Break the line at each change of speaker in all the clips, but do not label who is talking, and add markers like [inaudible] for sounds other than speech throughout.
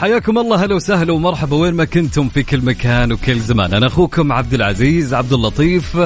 حياكم الله هلا وسهلا ومرحبا. وين ما كنتم في كل مكان وكل زمان. أنا أخوكم عبد العزيز عبد اللطيف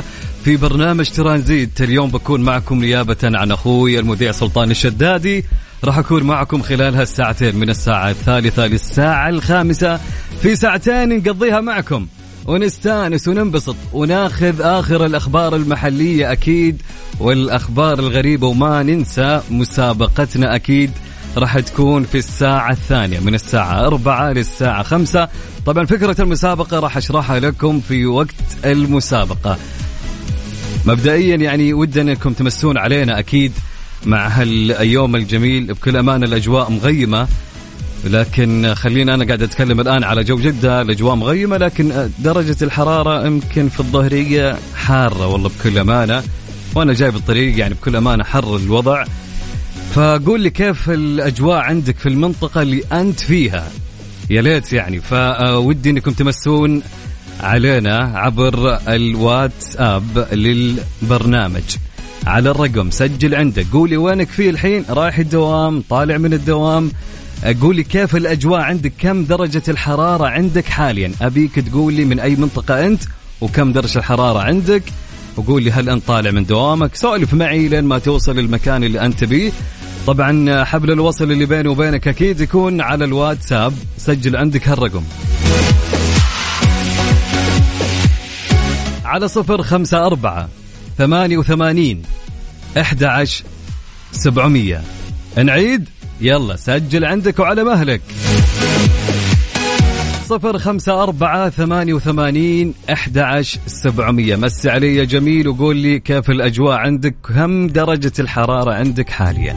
في برنامج ترانزيت. اليوم بكون معكم نيابة عن أخوي المذيع سلطان الشدادي. راح أكون معكم خلال هالساعتين من الساعة الثالثة للساعة الخامسة. في ساعتين نقضيها معكم. ونستأنس وننبسط وناخذ آخر الأخبار المحلية أكيد والأخبار الغريبة وما ننسى مسابقتنا أكيد. راح تكون في الساعة الثانية من الساعة أربعة للساعة خمسة. طبعا فكرة المسابقة راح أشرحها لكم في وقت المسابقة. مبدئيا يعني ودنا انكم تمسون علينا أكيد مع هاليوم الجميل. بكل امانه الأجواء مغيمة لكن خلينا أنا قاعد أتكلم الآن على جو جدة. الأجواء مغيمة لكن درجة الحرارة يمكن في الظهرية حارة والله بكل أمانة. وأنا جاي بالطريق يعني بكل أمانة حر الوضع. فقول لي كيف الأجواء عندك في المنطقة اللي أنت فيها؟ يا ليت يعني. فودي إنكم تمسون علينا عبر الواتساب للبرنامج. على الرقم سجل عندك. قولي وينك فيه الحين؟ رايح الدوام طالع من الدوام. قولي كيف الأجواء عندك؟ كم درجة الحرارة عندك حاليا؟ أبيك تقول لي من أي منطقة أنت وكم درجة الحرارة عندك. وقول لي هل أنت طالع من دوامك؟ سولف معي لين ما توصل المكان اللي أنت بيه طبعا حبل الوصل اللي بيني وبينك أكيد يكون على الواتساب. سجل عندك هالرقم. على صفر خمسة أربعة ثمانية وثمانين أحد عشر سبعمية. نعيد؟ يلا سجل عندك وعلى مهلك. صفر خمسة أربعة ثمانية وثمانين أحد عشر سبعمية. مس علي جميل وقول لي كيف الأجواء عندك؟ كم درجة الحرارة عندك حاليا.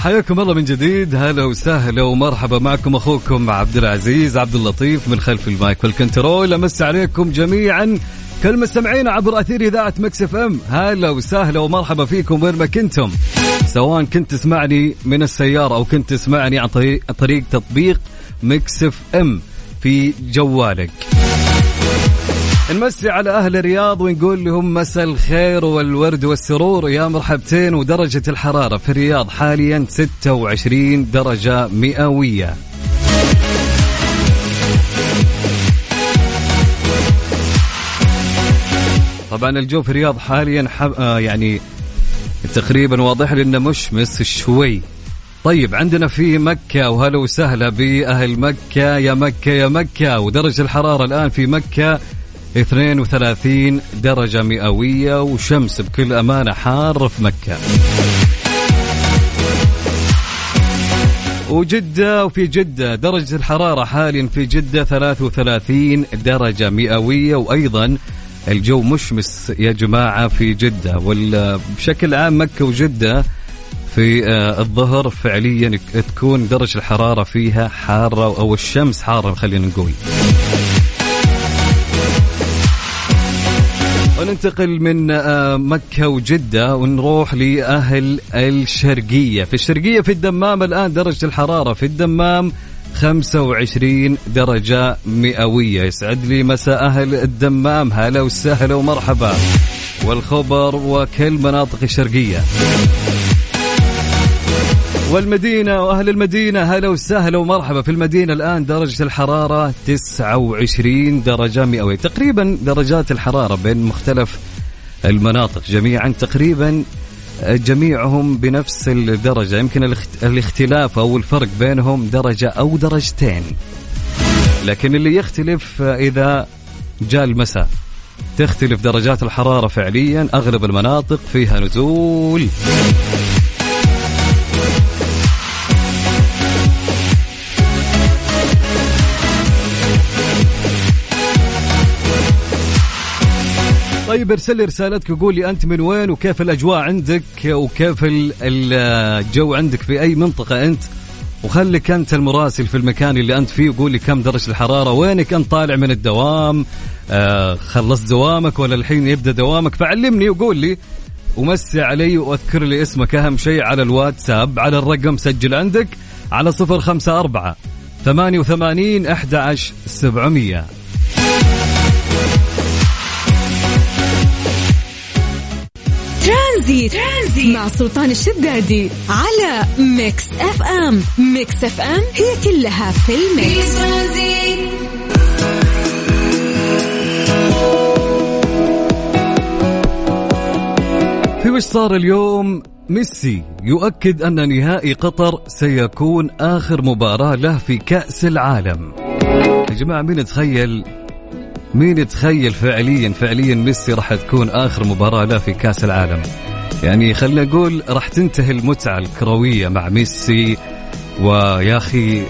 حياكم الله من جديد. هلا وسهلا ومرحبا معكم أخوكم عبد العزيز عبد اللطيف من خلف ال mic وال control. أمسي عليكم جميعا كل مستمعينا عبر أثير إذاعة Mix FM. هلا وسهلا ومرحبا فيكم وين ما كنتم. سواء كنت تسمعني من السيارة أو كنت تسمعني عن طريق طريق تطبيق Mix FM في جوالك. نمسي على أهل الرياض ونقول لهم مساء الخير والورد والسرور. يا مرحبتين ودرجة الحرارة في الرياض حاليا 26 درجة مئوية. طبعا الجو في الرياض حاليا حب... آه يعني تقريبا واضح لي انه مشمس شوي. طيب عندنا في مكة وهلا وسهلا بأهل مكة. يا مكة يا مكة ودرجة الحرارة الآن في مكة 32 درجة مئوية وشمس بكل أمانة حار في مكة. وجدة وفي جدة درجة الحرارة حاليا في جدة 33 درجة مئوية وأيضا الجو مشمس يا جماعة في جدة. وبشكل عام مكة وجدة في آه، الظهر فعليا تكون درجة الحرارة فيها حارة أو الشمس حارة خلينا نقول. وننتقل من آه، مكة وجدة ونروح لأهل الشرقية. في الشرقية في الدمام الآن درجة الحرارة في الدمام 25 درجة مئوية. يسعد لي مساء أهل الدمام. هلا وسهلا ومرحبا. والخبر وكل مناطق الشرقية. [laughs] والمدينة وأهل المدينة هلا وسهلا ومرحبا في المدينة الآن درجة الحرارة 29 درجة مئوية. تقريبا درجات الحرارة بين مختلف المناطق جميعا تقريبا جميعهم بنفس الدرجة. يمكن الاخت- الاختلاف أو الفرق بينهم درجة أو درجتين. لكن اللي يختلف إذا جاء المساء تختلف درجات الحرارة فعليا أغلب المناطق فيها نزول. طيب ارسل لي رسالتك وقول لي أنت من وين وكيف الأجواء عندك وكيف ال- ال- الجو عندك في أي منطقة أنت. وخليك أنت المراسل في المكان اللي أنت فيه وقول لي كم درجة الحرارة وينك أنت طالع من الدوام؟ آه خلصت دوامك ولا الحين يبدأ دوامك؟ فعلمني وقول لي ومسي علي وأذكر لي اسمك أهم شيء على الواتساب على الرقم سجل عندك على صفر خمسة أربعة ثمانية وثمانين أحد عشر سبعمية.
ترانزيت. ترانزيت. مع سلطان الشدادي على Mix FM. Mix FM هي كلها في
في
ال mix
ترانزيت.
في وش صار اليوم؟ ميسي يؤكد أن نهائي قطر سيكون آخر مباراة له في كأس العالم. يا جماعة مين يتخيل مين يتخيل فعليا فعليا ميسي راح تكون آخر مباراة له في كأس العالم؟ يعني خلينا نقول راح تنتهي المتعة الكروية مع ميسي ويا أخي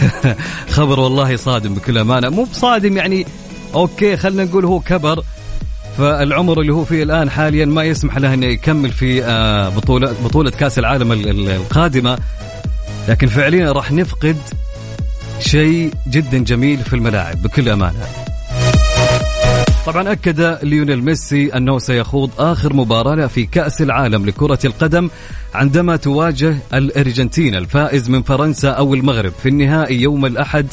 [laughs] خبر والله صادم بكل أمانة. مو بصادم يعني okay خلينا نقول هو كبر فالعمر اللي هو فيه الآن حاليا ما يسمح له إنه يكمل في آه، بطولة بطولة كأس العالم ال- ال- القادمة. لكن فعليا راح نفقد شيء جدا جميل في الملاعب بكل أمانة. طبعا أكد ليونيل ميسي أنه سيخوض آخر مباراة له في كأس العالم لكرة القدم عندما تواجه الأرجنتين الفائز من فرنسا أو المغرب في النهائي يوم الأحد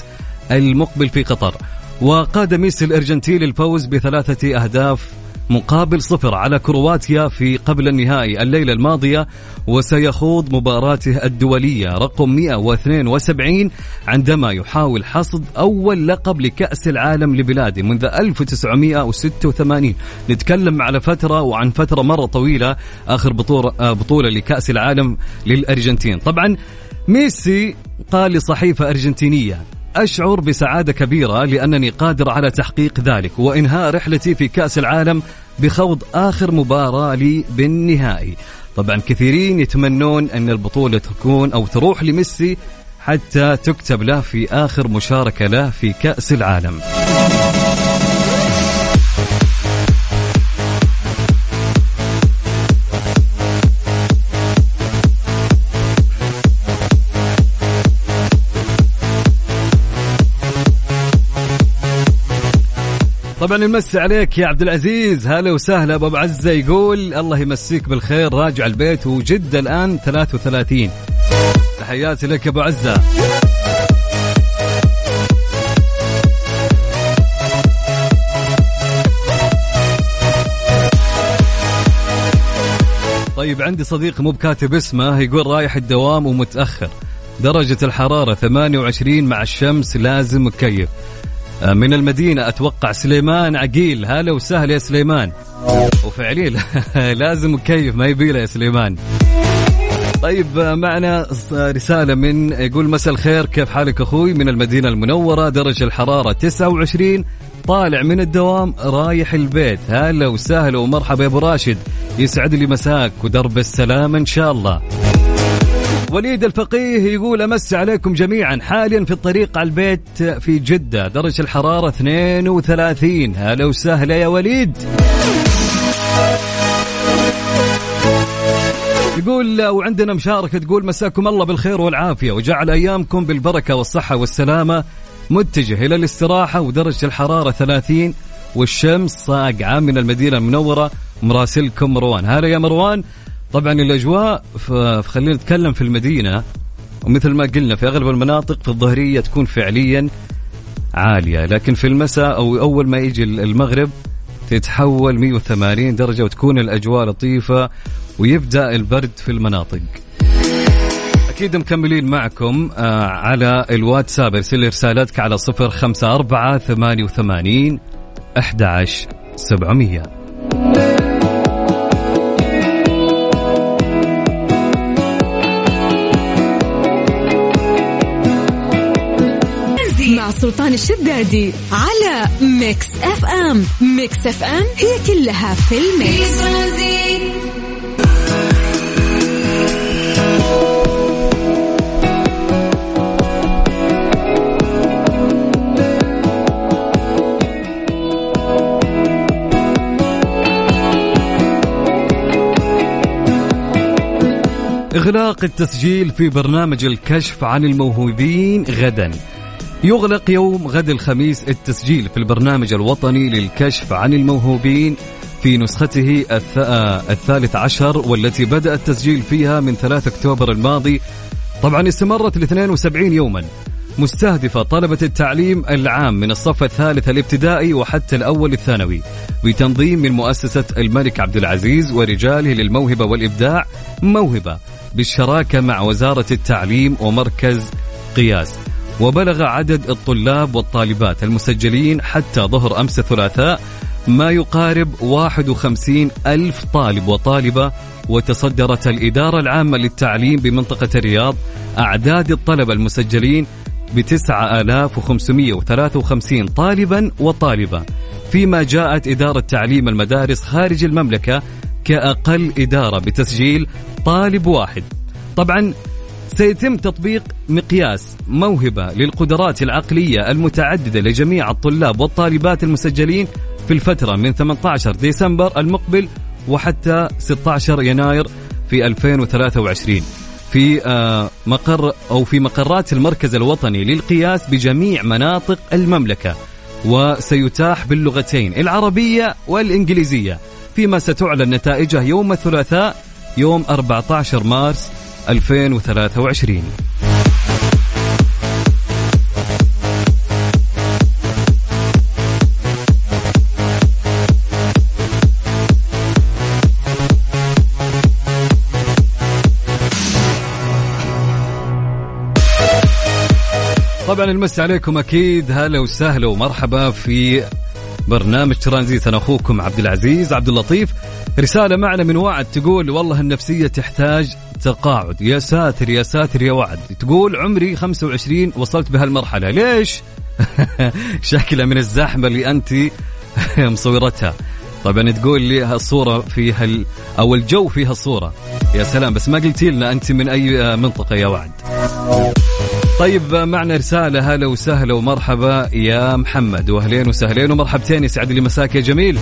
المقبل في قطر. وقاد ميسي الارجنتين للفوز بثلاثة أهداف مقابل صفر على كرواتيا في قبل النهائي الليلة الماضية وسيخوض مباراته الدولية رقم 172 عندما يحاول حصد أول لقب لكأس العالم لبلاده منذ 1986 نتكلم على فترة وعن فترة مرة طويلة آخر بطولة, آه، لكأس العالم للأرجنتين. طبعا ميسي قال لصحيفة أرجنتينية أشعر بسعادة كبيرة لأنني قادر على تحقيق ذلك وإنهاء رحلتي في كأس العالم بخوض آخر مباراة لي بالنهائي. طبعا كثيرين يتمنون أن البطولة تكون أو تروح لميسي حتى تكتب له في آخر مشاركة له في كأس العالم. طبعا نمسي عليك يا عبد العزيز. هلا وسهلا. أبو عزة يقول الله يمسيك بالخير راجع البيت وجده الآن 33 تحياتي لك يا أبو عزة. طيب عندي صديق مو بكاتب اسمه يقول رايح الدوام ومتأخر. درجة الحرارة 28 مع الشمس لازم مكيف. من المدينة. أتوقع سليمان عقيل. هلا وسهلا يا سليمان. وفعليا [laughs] لازم مكيف ما يبيله يا سليمان. طيب آه، معنا ص- رسالة من يقول مساء الخير. كيف حالك أخوي؟ من المدينة المنورة درجة الحرارة 29 طالع من الدوام رايح البيت. هلا وسهلا ومرحبا يا أبو راشد. يسعد لي مساك ودرب السلام إن شاء الله. وليد الفقيه يقول أمس عليكم جميعا. حاليا في الطريق على البيت في جدة درجة الحرارة 32 هلا وسهلا يا وليد. يقول وعندنا مشاركة تقول مساكم الله بالخير والعافية وجعل أيامكم بالبركة والصحة والسلامة. متجه إلى الاستراحة ودرجة الحرارة 30 والشمس صاقعة من المدينة المنورة مراسلكم مروان. هلا يا مروان. طبعا الأجواء فخلينا نتكلم في المدينة. ومثل ما قلنا في أغلب المناطق في الظهرية تكون فعليا عالية. لكن في المساء أو أول ما يجي المغرب تتحول 180 درجة وتكون الأجواء لطيفة ويبدأ البرد في المناطق. أكيد مكملين معكم آه، على الواتساب. ارسل رسالتك على 054 88 11
700 سلطان الشدادي على Mix FM Mix FM هي كلها في ال
mix.
إغلاق التسجيل في برنامج الكشف عن الموهوبين غدا. يغلق يوم غد الخميس التسجيل في البرنامج الوطني للكشف عن الموهوبين في نسخته آه، الثالث عشر والتي بدأ التسجيل فيها من 3 أكتوبر الماضي. طبعا استمرت ل 72 يوما. مستهدفة طلبة التعليم العام من الصف الثالث الابتدائي وحتى الأول الثانوي بتنظيم من مؤسسة الملك عبد العزيز ورجاله للموهبة والإبداع موهبة بالشراكة مع وزارة التعليم ومركز قياس. وبلغ عدد الطلاب والطالبات المسجلين حتى ظهر أمس الثلاثاء ما يقارب 51 ألف طالب وطالبة وتصدرت الإدارة العامة للتعليم بمنطقة الرياض أعداد الطلبة المسجلين ب 9553 طالبا وطالبة فيما جاءت إدارة تعليم المدارس خارج المملكة كأقل إدارة بتسجيل طالب واحد. طبعا سيتم تطبيق مقياس موهبة للقدرات العقلية المتعددة لجميع الطلاب والطالبات المسجلين في الفترة من 18 ديسمبر المقبل وحتى 16 يناير في 2023 في آه، مقر أو في مقرات المركز الوطني للقياس بجميع مناطق المملكة وسيتاح باللغتين العربية والإنجليزية فيما ستعلن نتائجه يوم الثلاثاء يوم 14 مارس 2023 طبعا المس عليكم أكيد. هلا وسهلا ومرحبا في برنامج ترانزيت أنا أخوكم عبد العزيز عبد اللطيف. رسالة معنا من وعد تقول والله النفسية تحتاج تقاعد. يا ساتر يا ساتر يا وعد. تقول عمري 25 وصلت بهالمرحلة. ليش؟ [laughs] شكلة من الزحمة اللي أنت [laughs] مصورتها. طبعا تقول لي هالصورة فيها. أو الجو فيها الصورة يا سلام بس ما قلتي لنا أنت من أي منطقة يا وعد. طيب معنا رسالة. هلا وسهلا ومرحبا يا محمد. وأهلين وسهلين ومرحبتين. يسعد لي مساك يا جميل.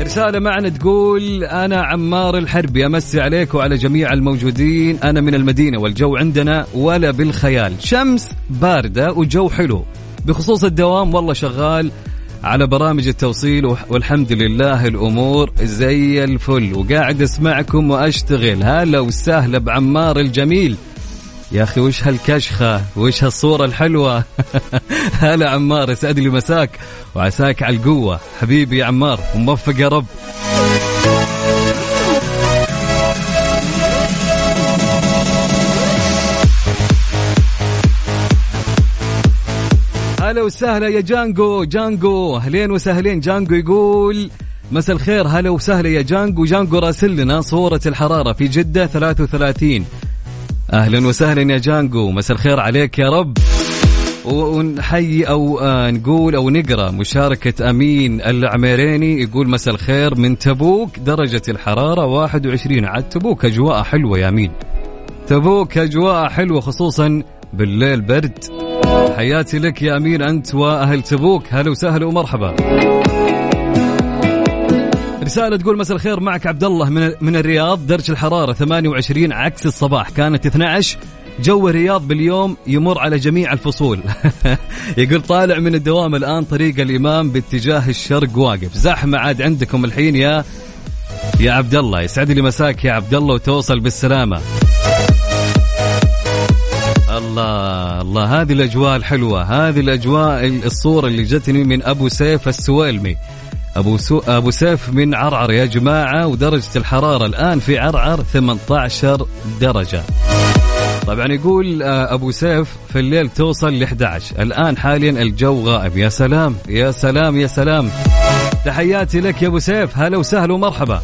رسالة معنا تقول أنا عمار الحربي. أمسي عليك وعلى جميع الموجودين. أنا من المدينة والجو عندنا ولا بالخيال. شمس باردة وجو حلو. بخصوص الدوام والله شغال على برامج التوصيل والحمد لله الأمور زي الفل. وقاعد أسمعكم وأشتغل. هلا وسهلا بعمار الجميل. يا أخي وش هالكشخة؟ وش هالصورة الحلوة؟ [laughs] هلا عمار يسعد لي مساك. وعساك على القوة. حبيبي يا عمار وموفق يا رب. هلا وسهلا يا جانجو. جانجو أهلين وسهلين. جانجو يقول مساء الخير. هلا وسهلا يا جانجو. جانجو راسل لنا صورة الحرارة في جدة 33 أهلا وسهلا يا جانجو. مساء الخير عليك يا رب. ونحيي أو آه نقول أو نقرأ مشاركة أمين العميريني يقول مساء الخير من تبوك درجة الحرارة 21 عاد تبوك أجواء حلوة يا أمين. تبوك أجواء حلوة خصوصا بالليل برد. حياتي لك يا أمين أنت وأهل تبوك. هلا وسهلا ومرحبا. رسالة تقول مساء الخير معك عبد الله من من الرياض درجة الحرارة 28 عكس الصباح كانت 12 جو الرياض باليوم يمر على جميع الفصول. [laughs] يقول طالع من الدوام الآن طريق الإمام باتجاه الشرق واقف. زحمة عاد عندكم الحين يا يا عبد الله يسعد لي مساك يا عبد الله وتوصل بالسلامة. الله الله. هذه الأجواء الحلوة هذه الأجواء الصورة اللي جتني من أبو سيف السويلمي. أبو سو... أبو سيف من عرعر يا جماعة ودرجة الحرارة الآن في عرعر 18 درجة. طبعا يقول آه، أبو سيف في الليل توصل ل 11 الآن حاليا الجو غائم يا سلام يا سلام يا سلام. تحياتي لك يا أبو سيف. هلا وسهلا ومرحبا.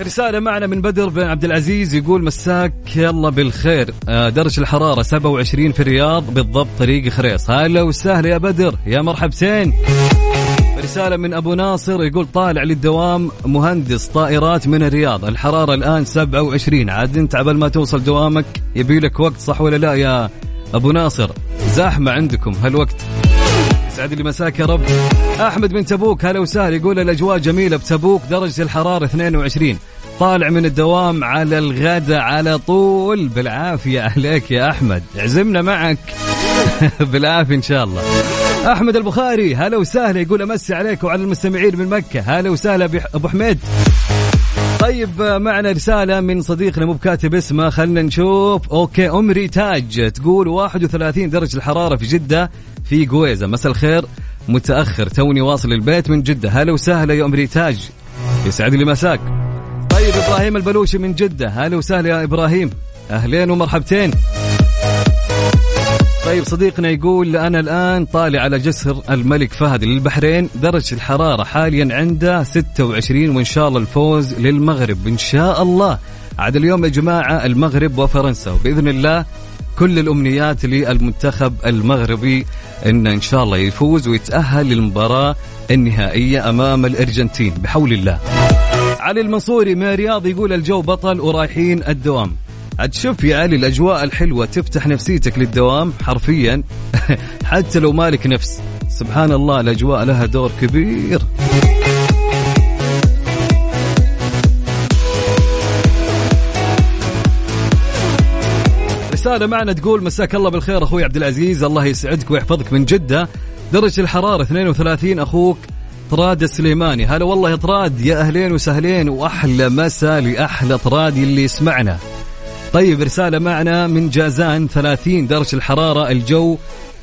رسالة معنا من بدر بن عبد العزيز يقول مساك يلا بالخير. آه، درجة الحرارة 27 في الرياض بالضبط طريق خريص. هلا وسهلا يا بدر يا مرحبتين. رسالة من أبو ناصر يقول طالع للدوام مهندس طائرات من الرياض الحرارة الآن 27 عاد أنت عبال ما توصل دوامك يبي لك وقت صح ولا لا يا أبو ناصر؟ زحمة عندكم هالوقت. يسعد لي مساك يا رب. أحمد من تبوك هلا وسهلا. يقول الأجواء جميلة بتبوك درجة الحرارة 22 طالع من الدوام على الغداء على طول. بالعافية عليك يا أحمد. عزمنا معك. [laughs] بالعافية إن شاء الله. أحمد البخاري هلا وسهلا يقول أمسي عليك وعلى المستمعين من مكة هلا وسهلا أبو حميد. طيب معنا رسالة من صديقنا مو بكاتب اسمه خلنا نشوف. okay ام ريتاج تقول 31 درجة الحرارة في جدة في قويزة مساء الخير متأخر توني واصل البيت من جدة. هلا وسهلا يا ام ريتاج يسعد لي مساك. طيب إبراهيم البلوشي من جدة هلا وسهلا يا إبراهيم. أهلين ومرحبتين. طيب صديقنا يقول أنا الآن طالع على جسر الملك فهد للبحرين درجة الحرارة حاليا عنده 26 وإن شاء الله الفوز للمغرب. إن شاء الله. عاد اليوم يا جماعة المغرب وفرنسا. وبإذن الله كل الأمنيات للمنتخب المغربي إن إن شاء الله يفوز ويتأهل للمباراة النهائية أمام الأرجنتين بحول الله. علي المنصوري من الرياض يقول الجو بطل ورايحين الدوام. عاد شوف يا علي الأجواء الحلوة تفتح نفسيتك للدوام حرفيا. [laughs] حتى لو مالك نفس. سبحان الله الأجواء لها دور كبير. رسالة معنا تقول مساك الله بالخير أخوي عبد العزيز. الله يسعدك ويحفظك من جدة. درجة الحرارة 32 أخوك طراد السليماني. هلا والله يا طراد. يا أهلين وسهلين وأحلى مسا لأحلى طراد اللي يسمعنا. طيب رسالة معنا من جازان 30 درجة الحرارة الجو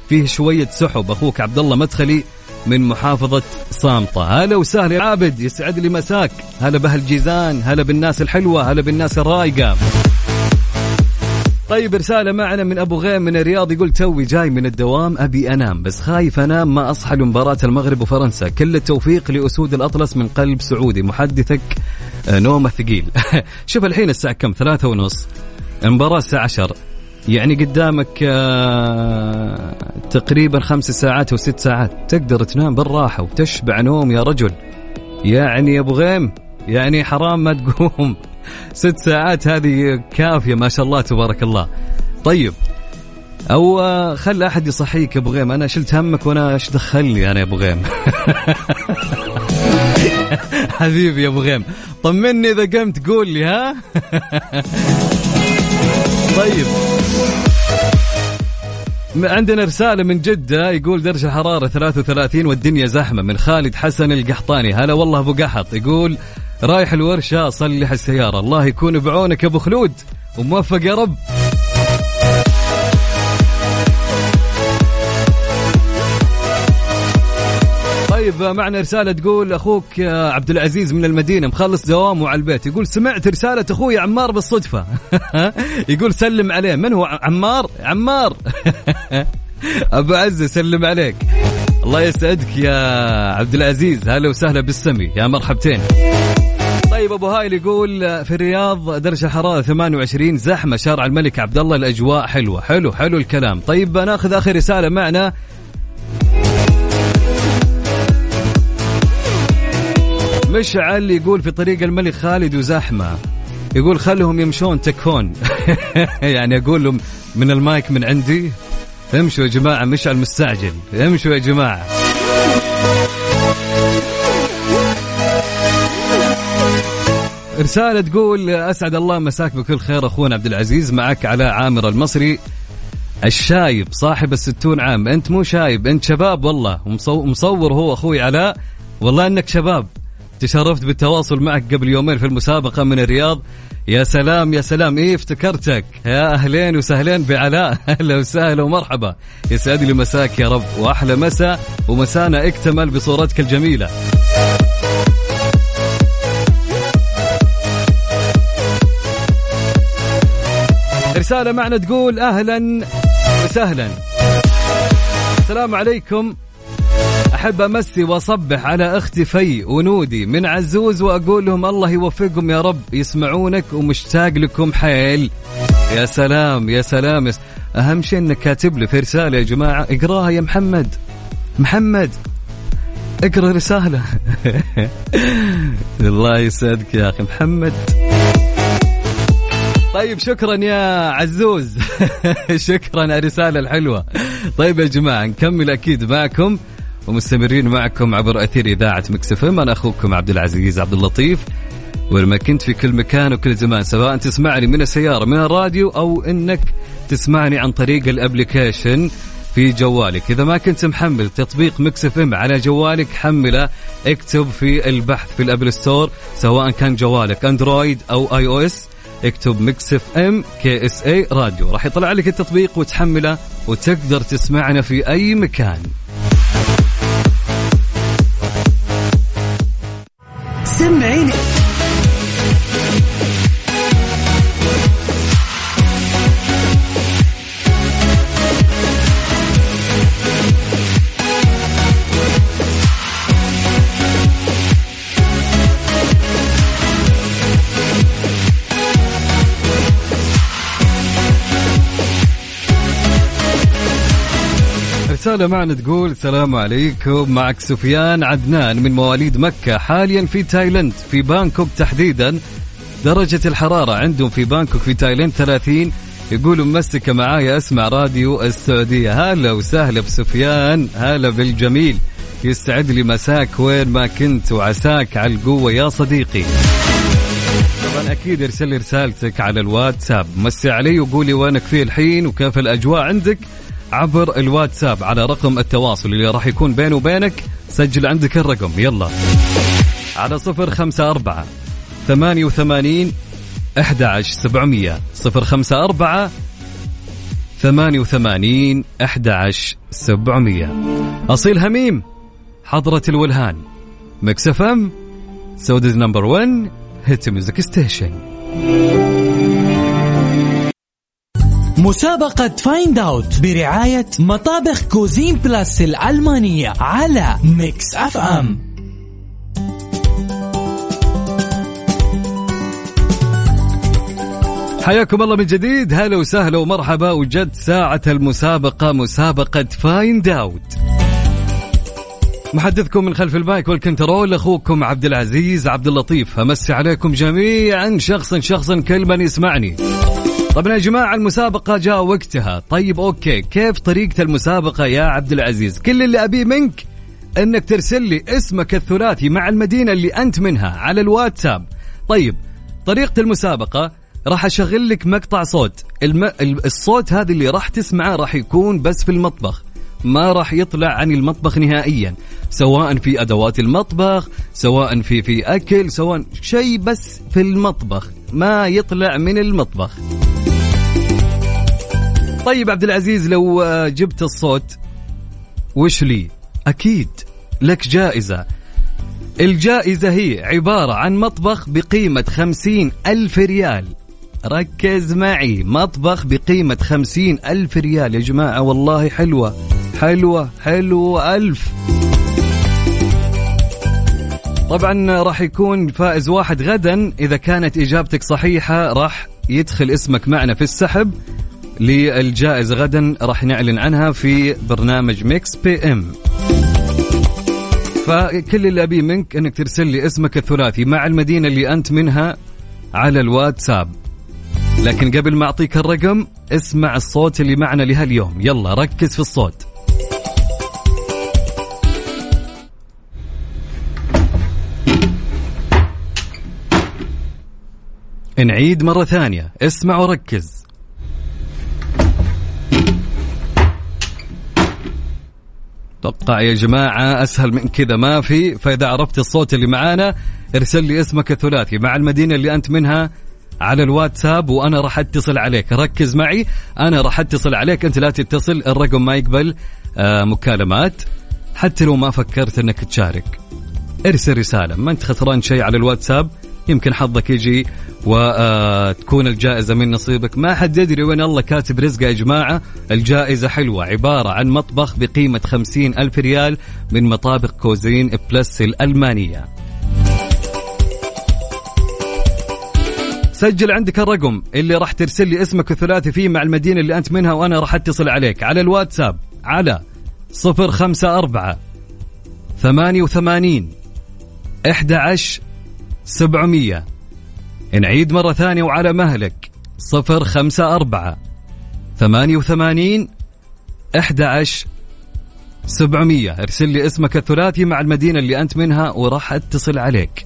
فيه شوية سحب. أخوك عبد الله مدخلي من محافظة صامطة هلا وسهلا يا عابد يسعد لي مساك. هلا بهالجيزان هلا بالناس الحلوة هلا بالناس الرايقة طيب رسالة معنا من أبو غيم من الرياض يقول توي جاي من الدوام أبي أنام بس خايف أنام ما أصحى لمباراة المغرب وفرنسا. كل التوفيق لأسود الأطلس من قلب سعودي. محدثك آه، نومة ثقيل. [laughs] شوف الحين الساعة كم؟ ثلاثة ونص. المباراة الساعة 10 يعني قدامك آه تقريبا خمس ساعات أو ست ساعات. تقدر تنام بالراحة وتشبع نوم يا رجل. يعني يا أبو غيم يعني حرام ما تقوم. [laughs] ست ساعات هذه كافية ما شاء الله تبارك الله. طيب أو آه، خل أحد يصحيك يا أبو غيم. أنا شلت همك وأنا إيش دخلني أنا يا أبو غيم؟ [laughs] حبيبي يا أبو غيم. طمني إذا قمت قول لي ها؟ [laughs] طيب. عندنا رسالة من جدة يقول درجة الحرارة 33 والدنيا زحمة من خالد حسن القحطاني. هلا والله أبو قحط. يقول رايح الورشة أصلح السيارة. الله يكون بعونك أبو خلود. وموفق يا رب. طيب معنا رسالة تقول أخوك عبد العزيز من المدينة مخلص دوامه على البيت. يقول سمعت رسالة أخوي عمار بالصدفة. [laughs] يقول سلم عليه. من هو؟ عمار؟ عمار. [laughs] أبو عزة سلم عليك. الله يسعدك يا عبد العزيز. هلا وسهلا بالسمي. يا مرحبتين. طيب أبو هايل يقول في الرياض درجة الحراره 28 زحمة شارع الملك عبد الله الأجواء حلوة. حلو حلو الكلام. طيب ناخذ آخر رسالة معنا. مشعل يقول في طريق الملك خالد وزحمة. يقول خلهم يمشون تكفون [laughs] يعني أقول لهم من المايك من عندي امشوا يا جماعة مشعل مستعجل. امشوا يا جماعة. رسالة تقول أسعد الله مساك بكل خير أخونا عبد العزيز. معك على عامر المصري. الشايب صاحب الستون عام. أنت مو شايب أنت شباب والله. ومصور هو أخوي علاء. والله أنك شباب. تشرفت بالتواصل معك قبل يومين في المسابقة من الرياض. يا سلام يا سلام. إيه افتكرتك. يا أهلين وسهلين بعلاء. [laughs] أهلا وسهلا ومرحبا. يسعد لي مساك يا رب. وأحلى مساء ومسانا اكتمل بصورتك الجميلة. رسالة معنا تقول أهلا وسهلا. السلام عليكم. أحب أمسي وأصبح على أختي في ونودي. من عزوز وأقول لهم الله يوفقهم يا رب يسمعونك ومشتاق لكم حيل. يا سلام يا سلام. أهم شيء أنك كاتب لي في رسالة يا جماعة اقراها يا محمد. محمد اقرأ رسالة. [laughs] الله يسعدك يا أخي محمد. طيب شكرا يا عزوز. [laughs] شكرا على الرسالة الحلوة. طيب يا جماعة نكمل أكيد معكم. ومستمرين معكم عبر أثير إذاعة مكسفم أنا أخوكم عبد العزيز عبد اللطيف. وين ما كنت في كل مكان وكل زمان سواء تسمعني من السيارة من الراديو أو أنك تسمعني عن طريق ال application في جوالك. إذا ما كنت محمل تطبيق Mix FM على جوالك حمله اكتب في البحث في ال App Store سواء كان جوالك Android أو iOS اكتب Mix FM KSA Radio. راح يطلع لك التطبيق وتحمله وتقدر تسمعنا في أي مكان.
It's amazing.
رسالة معنا تقول السلام عليكم معك سفيان عدنان من مواليد مكة حاليا في تايلاند في بانكوك تحديدا. درجة الحرارة عندهم في بانكوك في تايلاند 30 يقولوا ممسكة معايا أسمع راديو السعودية. هلا وسهلا بسفيان هلا بالجميل. يسعد لي مساك وين ما كنت وعساك على القوة يا صديقي. طبعا أكيد ارسل لي رسالتك على الواتساب. مسي علي وقولي وينك فيه الحين وكيف الأجواء عندك. عبر الواتساب على رقم التواصل اللي راح يكون بيني وبينك. سجل عندك الرقم. يلا. على صفر خمسة أربعة ثمانية وثمانين أحد عشر سبعمية. صفر خمسة أربعة ثمانية وثمانين أحد عشر سبعمية. أصيل هميم حضرة الولهان. Mix FM Saudi's number 1 hit music station.
مسابقة Find Out برعاية مطابخ Cuisine Plus الألمانية على Mix FM
حياكم الله من جديد. هلا وسهلا ومرحبا. وجت ساعة المسابقة مسابقة Find Out محدثكم من خلف ال mic وال control أخوكم عبد العزيز عبد اللطيف. أمسي عليكم جميعا شخصا شخصا كل من يسمعني. طبعا يا جماعة المسابقة جاء وقتها. طيب okay. كيف طريقة المسابقة يا عبد العزيز؟ كل اللي أبيه منك أنك ترسل لي اسمك الثلاثي مع المدينة اللي أنت منها على الواتساب. طيب طريقة المسابقة راح أشغل لك مقطع صوت. الم... الصوت هذا اللي راح تسمعه راح يكون بس في المطبخ. ما راح يطلع عن المطبخ نهائيا سواء في أدوات المطبخ سواء في في أكل سواء شيء بس في المطبخ ما يطلع من المطبخ. طيب عبد العزيز لو آه، جبت الصوت وش لي؟ أكيد لك جائزة. الجائزة هي عبارة عن مطبخ بقيمة خمسين ألف ريال. ركز معي. مطبخ بقيمة خمسين ألف ريال. يا جماعة والله حلوة. حلوة حلوة ألف. طبعا راح يكون فائز واحد غدا. إذا كانت إجابتك صحيحة راح يدخل اسمك معنا في السحب للجائزة غدا. راح نعلن عنها في برنامج Mix PM. فكل اللي أبيه منك أنك ترسل لي اسمك الثلاثي مع المدينة اللي أنت منها على الواتساب. لكن قبل ما أعطيك الرقم اسمع الصوت اللي معنا لهاليوم. يلا ركز في الصوت. نعيد مرة ثانية. اسمع وركز. أتوقع يا جماعة أسهل من كذا. ما في. فإذا عرفت الصوت اللي معانا ارسل لي اسمك الثلاثي. مع المدينة اللي أنت منها على الواتساب وأنا راح أتصل عليك. ركز معي أنا راح أتصل عليك. أنت لا تتصل الرقم ما يقبل آه مكالمات. حتى لو ما فكرت إنك تشارك. ارسل رسالة ما أنت خسران شيء على الواتساب. يمكن حظك يجي وتكون الجائزة من نصيبك. ما حد يدري وين الله كاتب رزقه يا جماعة. الجائزة حلوة عبارة عن مطبخ بقيمة خمسين ألف ريال من مطابخ Cuisine Plus الألمانية. سجل عندك الرقم اللي راح ترسل لي اسمك الثلاثي فيه مع المدينة اللي أنت منها وأنا راح أتصل عليك. على الواتساب على صفر خمسة أربعة ثمانية وثمانين إحدى عشر سبعمية. نعيد مرة ثانية وعلى مهلك صفر خمسة أربعة ثمانية وثمانين أحد عشر سبعمية ارسل لي اسمك الثلاثي مع المدينة اللي أنت منها وراح أتصل عليك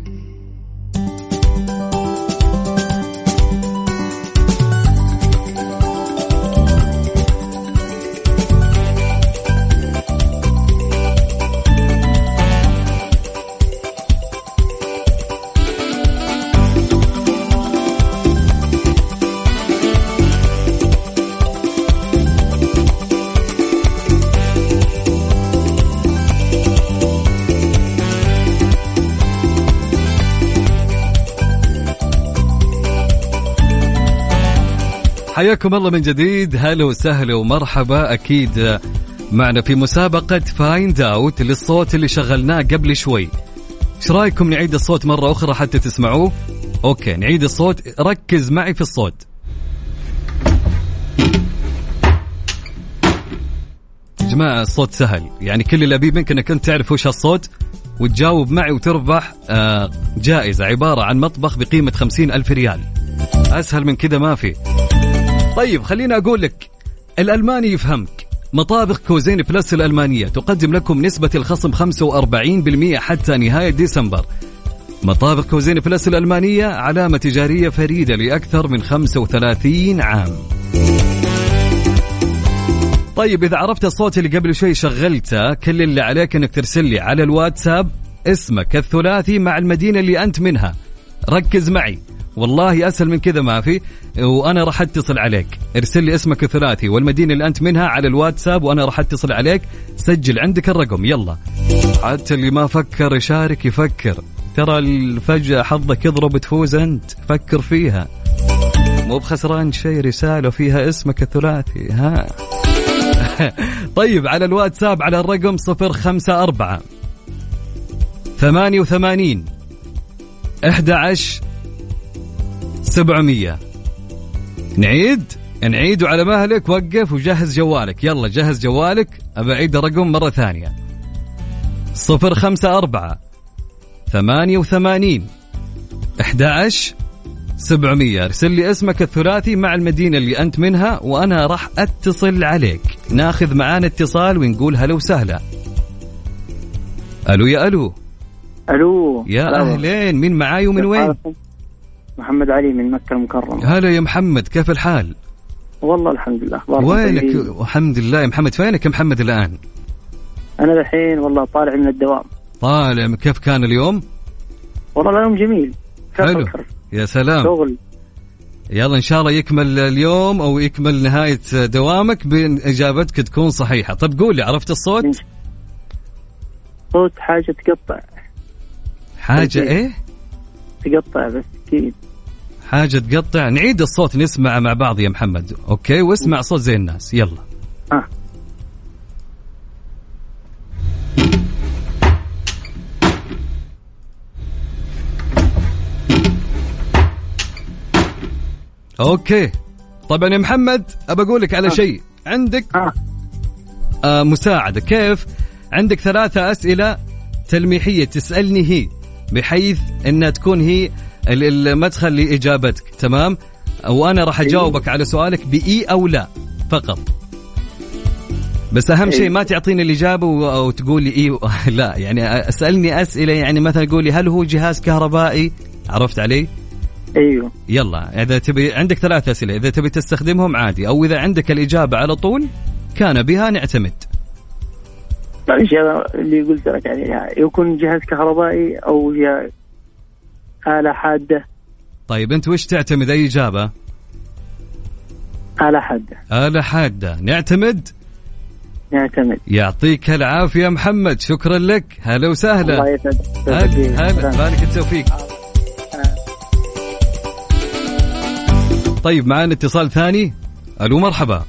حياكم الله من جديد هلا وسهلا ومرحبا أكيد معنا في مسابقة Find Out للصوت اللي شغلناه قبل شوي. إيش رأيكم نعيد الصوت مرة أخرى حتى تسمعوه؟ okay نعيد الصوت ركز معي في الصوت. جماعة الصوت سهل يعني كل اللي أبيه منك أنك أنت تعرف وش هالصوت وتجاوب معي وتربح آه، جائزة عبارة عن مطبخ بقيمة خمسين ألف ريال أسهل من كذا ما في طيب خليني أقول لك الألماني يفهمك. مطابخ Cuisine Plus الألمانية تقدم لكم نسبة الخصم 45% حتى نهاية ديسمبر. مطابخ Cuisine Plus الألمانية علامة تجارية فريدة لأكثر من 35 عام. طيب إذا عرفت الصوت اللي قبل شوي شغلته كل اللي عليك أنك ترسل لي على الواتساب اسمك الثلاثي مع المدينة اللي أنت منها. ركز معي. والله أسهل من كذا ما في. وأنا راح أتصل عليك. ارسل لي اسمك الثلاثي والمدينة اللي أنت منها على الواتساب وأنا راح أتصل عليك. سجل عندك الرقم يلا. حتى اللي ما فكر يشارك يفكر. ترى فجأة حظك يضرب تفوز أنت. فكر فيها. مو بخسران شيء رسالة فيها اسمك الثلاثي. ها. [laughs] طيب على الواتساب على الرقم صفر خمسة أربعة ثمانية وثمانين أحد عشر سبعمية. نعيد؟ نعيد وعلى مهلك وقف وجهز جوالك. يلا جهز جوالك. أبى أعيد الرقم مرة ثانية. صفر خمسة أربعة ثمانية وثمانين أحد سبعمية. ارسل لي اسمك الثلاثي مع المدينة اللي أنت منها وأنا راح أتصل عليك. ناخذ معانا اتصال ونقول هلا وسهلا. ألو يا ألو.
ألو.
يا. أهلين. مين معاي ومن وين؟
محمد علي من مكة المكرمة.
هلا يا محمد كيف الحال؟
والله الحمد لله. أخباركم
وينك؟ الحمد لله يا محمد. فينك يا محمد الآن؟
أنا الحين والله طالع من الدوام.
طالع. كيف كان اليوم؟
والله اليوم جميل.
حلو؟ يا سلام.
شغل.
يلا إن شاء الله يكمل اليوم أو يكمل نهاية دوامك بإن إجابتك تكون صحيحة. طب قول لي عرفت الصوت؟
صوت حاجة تقطع.
حاجة إيه؟
تقطع بس أكيد
حاجة تقطع. نعيد الصوت نسمع مع بعض يا محمد. okay؟ واسمع صوت زي الناس. يلا.
آه.
okay. طبعا يا محمد أبى أقول لك على شيء. عندك
آه.
آه مساعدة. كيف؟ عندك ثلاثة أسئلة تلميحية تسألني هي. بحيث إنها تكون هي ال- المدخل لإجابتك تمام؟ وأنا راح أجاوبك على سؤالك بإي أو لا فقط. بس أهم شيء
إيه.
ما تعطيني الإجابة وتقول لي إي [laughs] لا يعني أسألني أسئلة يعني مثلا قول لي هل هو جهاز كهربائي؟ عرفت علي؟
أيوه.
يلا إذا تبي عندك ثلاث أسئلة إذا تبي تستخدمهم عادي أو إذا عندك الإجابة على طول كان بها نعتمد.
هذا اللي قلت لك عليه يكون جهاز كهربائي أو جهاز آلة حادة.
طيب أنت وش تعتمد؟ أي إجابة؟
آلة حادة.
آلة حادة. نعتمد؟
نعتمد.
يعطيك العافية محمد شكرا لك. هلا
الله
وسهلا
يسعدك.
هلا هلا. بارك التوفيق. طيب معنا اتصال ثاني. ألو مرحبا.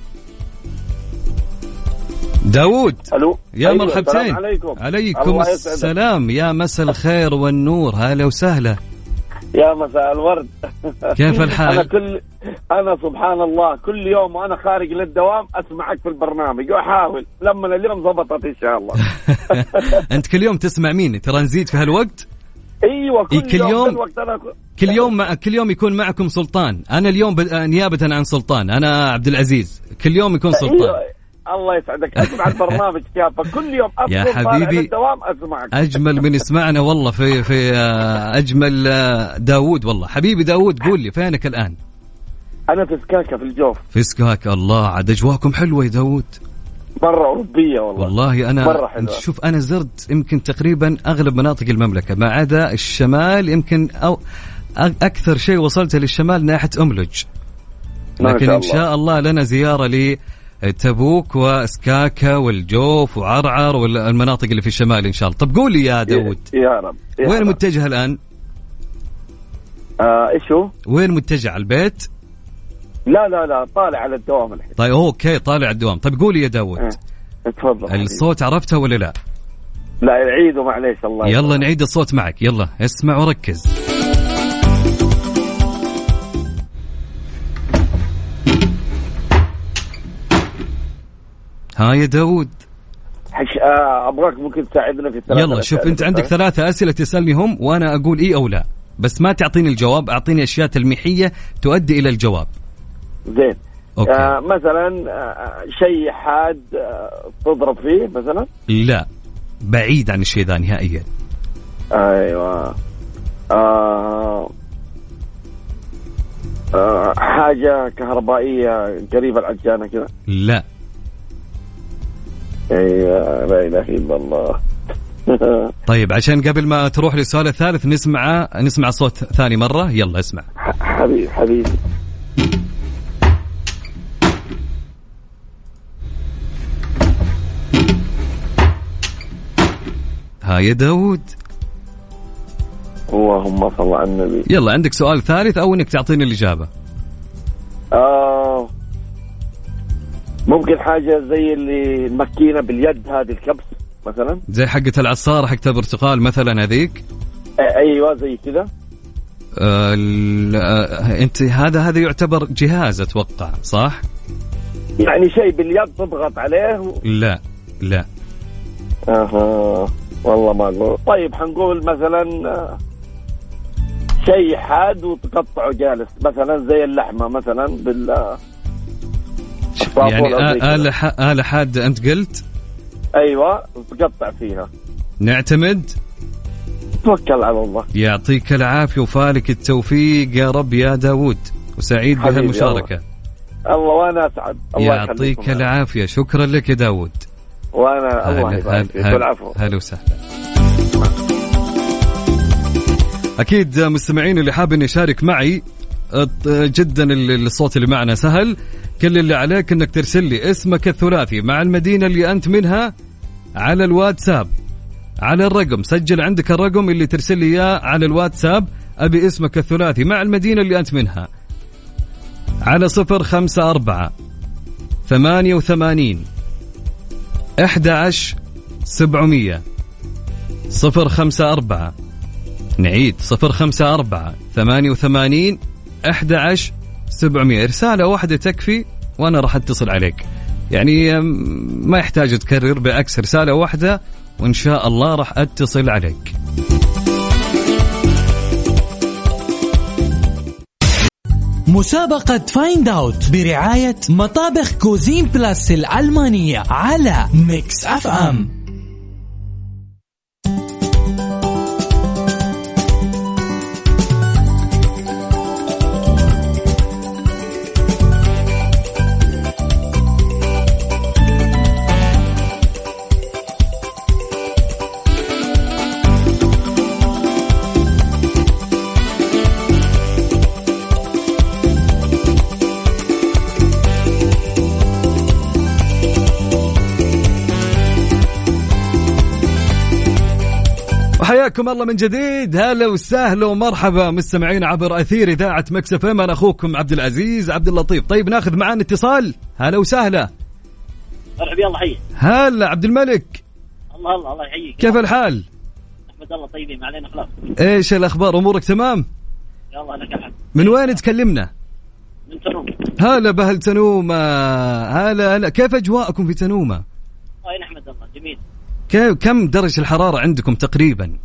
داوود
ألو؟
يا
أيوة،
مرحبتين.
عليكم.
عليكم. السلام. يا مساء الخير والنور. هلا وسهلا.
يا مساء الورد.
كيف الحال؟ [laughs]
أنا كل أنا سبحان الله كل يوم وأنا خارج للدوام أسمعك في البرنامج وأحاول. لما اليوم ضبطت إن شاء الله. [laughs]
أنت كل يوم تسمع مين ترانزيت في هالوقت؟
أيوه كل,
كل
يوم,
يوم؟
أنا
كل يوم مع كل يوم يكون معكم سلطان. أنا اليوم ب... نيابة عن سلطان. أنا عبد العزيز. كل يوم يكون سلطان.
أيوه الله يسعدك. اسمع البرنامج كافه كل يوم
يا
ادخل طالع
حبيبي.
للدوام أسمعك.
أجمل من يسمعنا والله في في آه، أجمل آه، داوود والله. حبيبي داوود قول لي فينك الآن؟
أنا في سكاكة في الجوف.
في سكاك الله عاد اجواكم حلوة يا داوود.
مرة أوروبية والله.
والله أنا
مرة حلوة.
شوف أنا زرت يمكن تقريبا أغلب مناطق المملكة ما عدا الشمال يمكن أو أ- أكثر شيء وصلت للشمال ناحية أملج.
ما
لكن
شاء
إن شاء الله. لنا زيارة لتبوك وسكاكا والجوف وعرعر والمناطق اللي في الشمال إن شاء الله طب قول لي يا داوود
يا رب يا
وين
رب.
متجه الآن
آه إيش هو؟
وين متجه على البيت
لا لا لا طالع على الدوام الحين
طيب okay طالع الدوام طيب قول لي يا داوود
آه. تفضل.
الصوت عرفته ولا لا
لا عيدوا معليش الله
يلا. نعيد الصوت معك يلا اسمع وركز ها يا داود
حش... آه أبغاك ممكن تساعدنا في الثلاثة
يلا شوف أنت عندك. ثلاثة أسئلة تسألني هم وأنا أقول إي أو لا. بس ما تعطيني الجواب أعطيني أشياء تلميحية تؤدي إلى الجواب.
زين.
okay.
آه مثلا آه شيء حاد آه تضرب فيه مثلا؟
لا. بعيد عن الشيء ذا نهائيا.
أيوه. آه آه حاجة كهربائية قريبة العجانة كذا؟
لا.
أيوه لا إله إلا الله. [laughs]
طيب عشان قبل ما تروح للسؤال الثالث نسمع نسمع صوت ثاني مرة. يلا اسمع.
حبيبي حبيبي.
ها يا داود
اللهم صل على النبي.
يلا عندك سؤال ثالث أو إنك تعطيني
الإجابة؟ ممكن حاجة زي اللي المكينة باليد هذه الكبس مثلا.
زي حقة العصارة حقة البرتقال مثلا هذيك؟
أيوه زي كذا.
آه آه أنت هذا هذا يعتبر جهاز أتوقع صح؟
يعني شيء باليد تضغط عليه و...
لا لا.
أها والله ما أقول. طيب حنقول مثلا شيء حاد وتقطعه جالس مثلا زي اللحمة مثلا بال
يعني. آلة آلة حادة أنت قلت؟
أيوه وتقطع فيها
نعتمد؟
توكل على الله.
يعطيك العافية وفالك التوفيق يا رب يا داود وسعيد بهالمشاركة.
الله. وأنا أسعد. الله
يعطيك. العافية. شكرا لك يا داود
وأنا الله يبارك فيك. والعفو.
هلا وسهلا. أكيد مستمعين اللي حاب انه يشارك معي جدا ال- الصوت اللي معنا سهل. كل اللي عليك إنك ترسل لي اسمك الثلاثي مع المدينة اللي أنت منها على الواتساب. على الرقم سجل عندك الرقم اللي ترسل لي إياه على الواتساب أبي اسمك الثلاثي مع المدينة اللي أنت منها. على صفر خمسة أربعة ثمانية وثمانين أحد عشر سبعمية. صفر خمسة أربعة نعيد. صفر خمسة أربعة ثمانية وثمانين أحد عشر سبعمية. رسالة واحدة تكفي وأنا راح أتصل عليك. يعني ما يحتاج تكرر بعكس رسالة واحدة وإن شاء الله راح أتصل عليك.
مسابقة Find Out برعاية مطابخ Cuisine Plus الألمانية على Mix FM
وحياكم الله من جديد. هلا وسهلا ومرحبا مستمعين عبر أثير إذاعة مكس إف أنا أخوكم عبد العزيز عبد اللطيف. طيب ناخذ معانا اتصال. هلا وسهلا.
مرحبا الله حيك
هلا عبد الملك.
الله الله الله يحييك.
كيف الحال؟
أحمد الله طيبين ما علينا خلاص.
إيش الأخبار؟ أمورك تمام؟
يلا لك الحمد
من وين تكلمنا؟
من تنوم.
هلا بأهل تنومه هلا هلا. كيف أجواءكم في تنومة؟
والله نحمد الله جميل.
كم درجة الحرارة عندكم تقريبا؟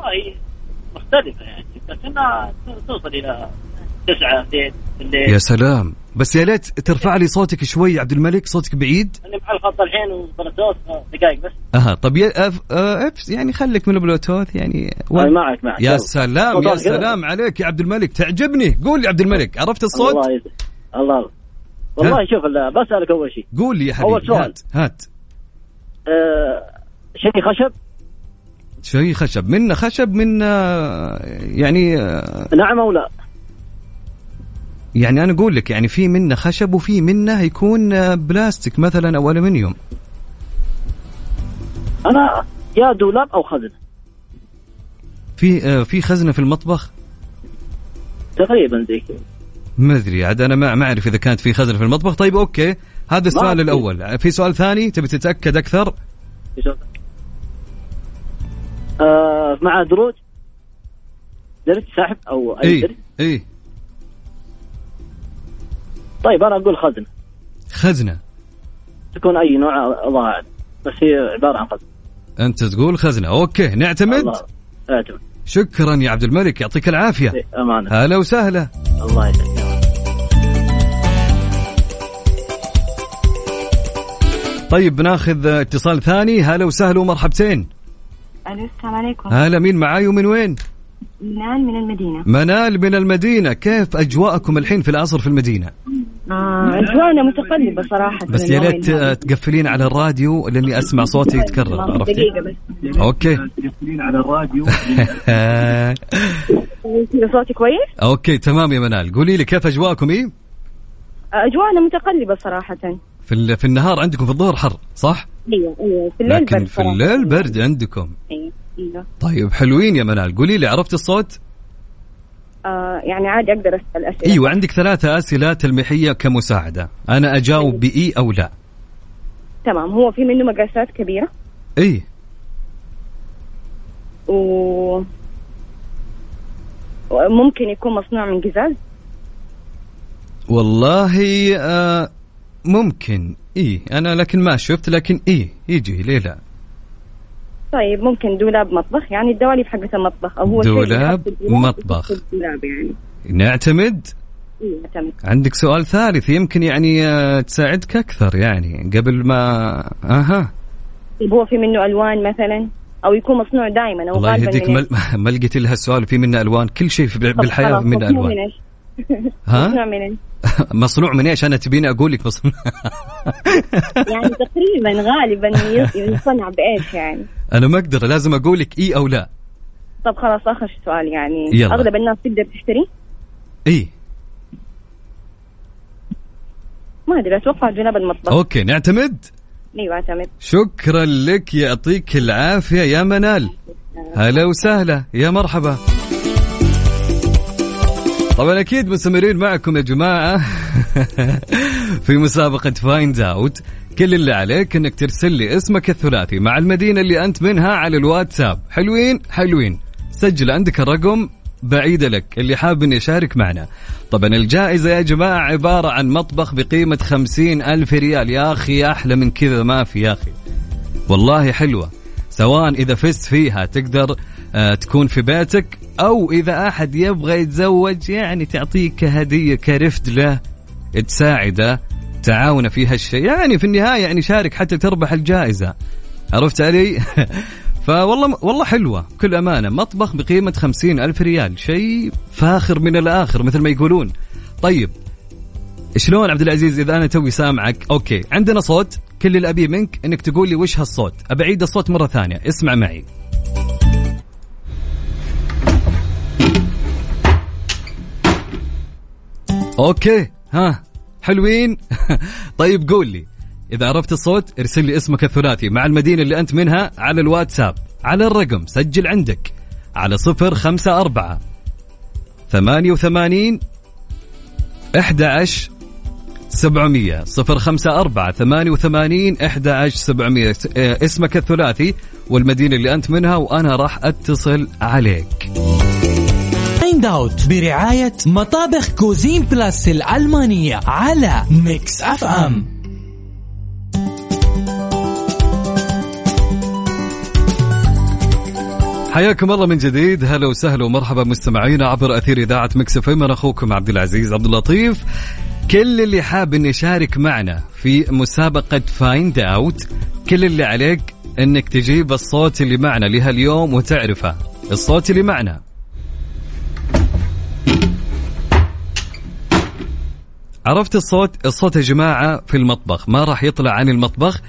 والله مختلفة يعني بس إنها توصل إلى تسعة زين بالليل.
يا سلام. بس يا ليت ترفع لي صوتك شوي عبد الملك صوتك بعيد.
أنا مع الخط الحين وبلوتوث دقائق بس.
أها طب يا أف... آه، أف... يعني خليك من البلوتوث يعني
هاي معك معك.
يا. سلام يا. سلام عليك يا عبد الملك. تعجبني. قول لي عبد الملك عرفت الصوت؟
الله يسعدك. الله. الله والله شوف ال- بسألك أول شيء.
قول لي يا حبيبي
سؤال.
هات. هات
أه شيء خشب؟
شيء خشب. منا خشب منا يعني آه،
نعم أو لا؟
يعني أنا أقول لك يعني في منا خشب وفي منا يكون آه، بلاستيك مثلا أو الومنيوم
أنا يا دولاب أو خزنة.
في آه، في خزنة في المطبخ؟
تقريبا زي كذا.
ما أدري عاد أنا ما ما أعرف إذا كانت في خزنة في المطبخ. طيب okay. هذا السؤال. الأول. في سؤال ثاني تبي تتأكد أكثر؟
أه مع دروج. درج سحب أو أي
اي
درج
اي
طيب أنا أقول خزنة.
خزنة.
تكون أي نوع الله اعلم بس هي عبارة عن خزنة.
أنت تقول خزنة. okay نعتمد.
الله اعتمد.
شكرا يا عبد الملك يعطيك العافية.
إيه، أمانة.
هلا وسهلا.
الله يسعدك
طيب بناخذ اتصال ثاني. هلا وسهلا ومرحبتين.
ألو السلام عليكم.
هلا مين معاي ومن وين؟
منال من المدينة.
منال من المدينة. كيف أجواءكم الحين في العصر في المدينة؟
آه أجواءنا متقلبة صراحة.
بس يا آه، تقفلين على الراديو لأني أسمع صوتي يتكرر
هذا.
عرفتي؟
دقيقة بس.
أوكي.
كذا [laughs] صوتي كويس؟
okay تمام يا منال. قولي لي كيف أجواءكم؟ إيه؟
آه، أجواءنا متقلبة صراحة.
في, في النهار عندكم في الظهر حر صح؟
أيوه أيوه في الليل
لكن
برد
في. الليل برد عندكم.
أيوه أيوه.
طيب حلوين يا منال. قولي لي عرفت الصوت؟
آه يعني عادي أقدر أسأل أسئلة.
أيوه عندك ثلاثة أسئلة تلميحية كمساعدة. أنا أجاوب بإي أو لا.
تمام هو في منه مقاسات كبيرة.
إي.
و وممكن يكون مصنوع من قزاز.
والله آه ممكن إي أنا لكن ما شفت لكن إي يجي ليه لا
طيب ممكن دولاب مطبخ يعني الدواليب حقت المطبخ أو هو
دولاب مطبخ.
يحط الدولاب يعني.
نعتمد؟
أيوه تمام
عندك سؤال ثالث يمكن يعني آه، تساعدك أكثر يعني قبل ما أها.
طيب هو في منه ألوان مثلا؟ أو يكون مصنوع دائما أو
الله يهديك
من
ما لقيت لها السؤال في منه ألوان كل شيء
خلاص،
منه
إيش؟
ها؟
مصنوع من إيش؟ [laughs]
مصنوع من إيش؟ أنا تبيني أقول لك مصنوع.
يعني تقريبا غالبا يص- يصنع بإيش يعني؟
أنا ما أقدر لازم أقول لك إي أو لا.
طب خلاص آخر سؤال يعني.
يلا.
أغلب الناس تقدر تشتري؟
إي.
ما أدري أتوقع جناب المطبخ.
okay نعتمد؟
أيوه أعتمد.
شكرا لك يعطيك العافية يا منال. هلا وسهلا يا مرحبا. طبعا أكيد مستمرين معكم يا جماعة. [laughs] في مسابقة Find Out كل اللي عليك إنك ترسل لي اسمك الثلاثي مع المدينة اللي أنت منها على الواتساب. حلوين؟ حلوين. سجل عندك الرقم بعيدة لك اللي حاب اني يشارك معنا. طبعا الجائزة يا جماعة عبارة عن مطبخ بقيمة خمسين ألف ريال. يا أخي أحلى من كذا ما في يا أخي. والله حلوة. سواء إذا فزت فيها تقدر تكون في بيتك أو إذا أحد يبغى يتزوج يعني تعطيه كهديه كرفد له تساعده تعاونه في هالشيء. يعني في النهاية يعني شارك حتى تربح الجائزة. عرفت علي؟ [laughs] فوالله والله حلوة. كل أمانة مطبخ بقيمة خمسين ألف ريال. شيء فاخر من الآخر مثل ما يقولون. طيب شلون عبد العزيز إذا أنا توي سامعك؟ okay عندنا صوت. كل اللي أبيه منك أنك تقول لي وش هالصوت. أبعيد الصوت مرة ثانية. اسمع معي. okay. ها. حلوين. [laughs] طيب قول لي. إذا عرفت الصوت ارسل لي اسمك الثلاثي مع المدينة اللي أنت منها على الواتساب. على الرقم سجل عندك. على صفر خمسة أربعة ثمانية وثمانين إحدى سبعمية. صفر خمسة أربعة ثمانية وثمانين إحدى سبعمية. آه، اسمك الثلاثي والمدينة اللي أنت منها وأنا راح أتصل عليك.
Find Out برعاية مطابخ Cuisine Plus الألمانية على Mix FM
حياكم الله من جديد. هلا وسهلا ومرحبا مستمعينا عبر أثير إذاعة Mix FM أنا أخوكم عبد العزيز عبد اللطيف. كل اللي حاب انه يشارك معنا في مسابقة Find Out كل اللي عليك إنك تجيب الصوت اللي معنا لهاليوم وتعرفه. الصوت اللي معنا عرفت الصوت؟ الصوت يا جماعة في المطبخ ما راح يطلع عن المطبخ.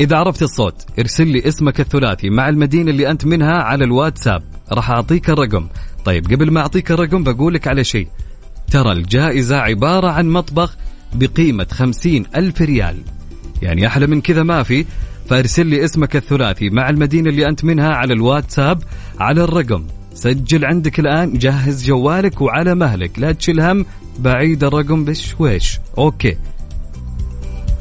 إذا عرفت الصوت ارسل لي اسمك الثلاثي مع المدينة اللي أنت منها على الواتساب. راح أعطيك الرقم. طيب قبل ما أعطيك الرقم بقولك على شيء. ترى الجائزة عبارة عن مطبخ بقيمة خمسين ألف ريال. يعني أحلى من كذا ما في. فارسل لي اسمك الثلاثي مع المدينة اللي أنت منها على الواتساب على الرقم. سجل عندك الآن جهز جوالك وعلى مهلك. لا تشيل هم بعيد الرقم بشويش. أوكي.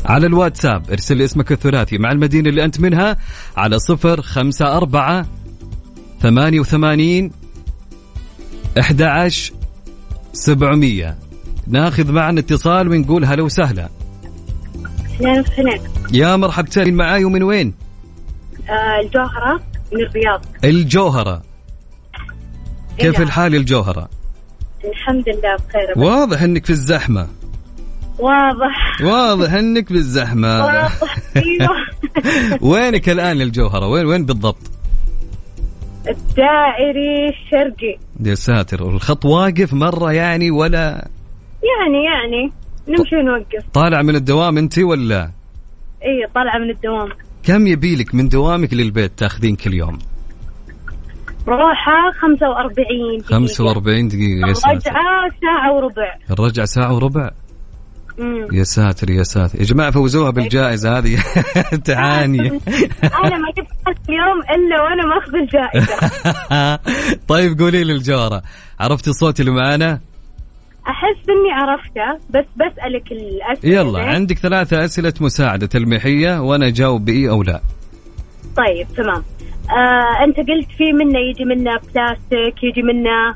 على الواتساب ارسل اسمك الثلاثي مع المدينة اللي أنت منها على صفر خمسة أربعة ثمانية وثمانين أحد عشر سبعمية. ناخذ معنا اتصال ونقول هلا وسهلا. يا مرحبتين معاي ومن وين؟
آه، الجوهرة من الرياض.
الجوهرة. كيف
نعم.
الحال الجوهرة؟
الحمد لله بخير.
واضح إنك في الزحمة.
واضح.
واضح إنك في الزحمة.
واضح. [laughs] أيوه.
وينك الآن الجوهرة؟ وين وين بالضبط؟
الدائري الشرقي.
يا ساتر والخط واقف مرة يعني ولا؟
يعني يعني. نمشي ونوقف.
طالع من الدوام أنت ولا؟
اي طالعة من الدوام.
كم يبيلك من دوامك للبيت تاخذين كل يوم؟
روحة 45 دقيقة.
45 دقيقة يا ساتر.
رجعة ساعة وربع.
الرجعة ساعة وربع؟
مم.
يا ساتر يا ساتر. يا جماعة فوزوها بالجائزة هذه. [laughs] تعاني.
أنا ما جبت اليوم إلا وأنا ماخذ الجائزة. [laughs]
طيب قولي لي الجوهرة. عرفتي الصوت اللي معانا؟
أحس إني عرفته بس بسألك الأسئلة.
يلا عندك ثلاثة أسئلة مساعدة تلميحية وأنا أجاوب بإي أو لا.
طيب تمام. آه أنت قلت في منه يجي منه بلاستيك يجي منه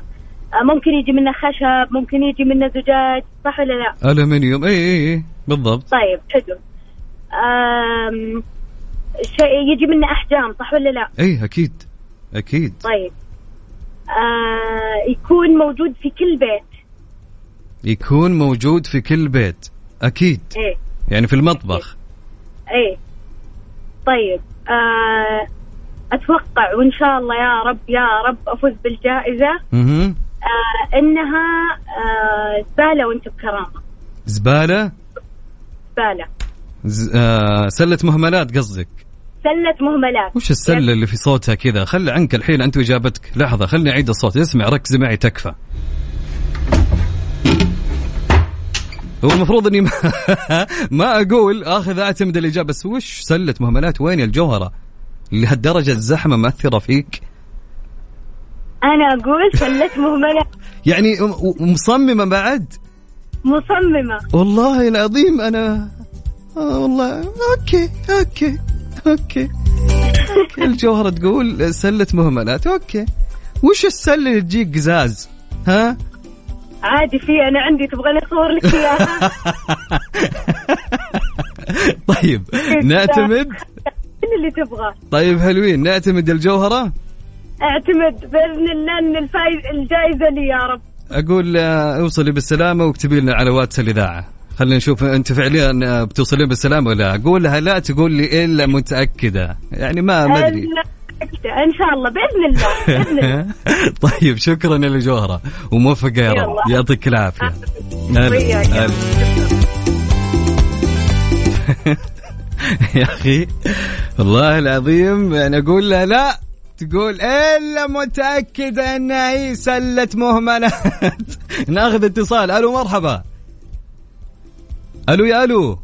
آه ممكن يجي منه خشب ممكن يجي منه زجاج صح ولا لا؟
ألمنيوم إي إي إي. بالضبط.
طيب حلو. آم، شيء يجي منه أحجام صح ولا لا؟
إي أكيد. أكيد.
طيب. آه يكون موجود في كل بيت.
يكون موجود في كل بيت. أكيد.
إيه
يعني في المطبخ.
إيه طيب. آه أتوقع وإن شاء الله يا رب يا رب أفوز
بالجائزة.
آه إنها آه زبالة وأنت بكرامة.
زبالة؟
زبالة.
ز... آه سلة مهملات قصدك.
سلة مهملات.
وش السلة اللي في صوتها كذا؟ خلي عنك الحين أنت وإجابتك. لحظة خلني أعيد الصوت. اسمع ركزي معي تكفى. هو المفروض إني ما, [laughs] ما أقول آخذ أعتمد الإجابة بس وش سلة مهملات؟ وين الجوهرة؟ لهالدرجة الزحمة مأثرة فيك؟
أنا أقول سله مهملات
يعني م- مصممة بعد؟
مصممة
والله العظيم أنا آه والله okay okay okay okay الجوهرة تقول سله مهملات okay وش السله اللي تجيك قزاز؟ ها؟
عادي في أنا عندي تبغاني اصور لك إياها [laughs]
طيب [laughs] نعتمد
اللي تبغاه
طيب حلوين. نعتمد الجوهرة؟
اعتمد بإذن الله إن الفايز الجائزة لي يا رب.
أقول آه، اوصلي بالسلامة واكتبي لنا على واتس الإذاعة. خلينا نشوف أنت فعليا آه، بتوصلين بالسلامة ولا لا. أقول لها لا تقول لي إلا متأكدة. يعني ما ما أدري.
إن شاء الله بإذن الله بإذن الله. [laughs]
طيب شكرا يا جوهره وموفقه يا رب. يعطيك العافية. [laughs] هلا. [laughs] [laughs] يا أخي. والله العظيم يعني أقول لها لا. تقول إلا متأكدة انها هي سله مهملات. [laughs] ناخذ اتصال. ألو مرحبا. ألو يا ألو.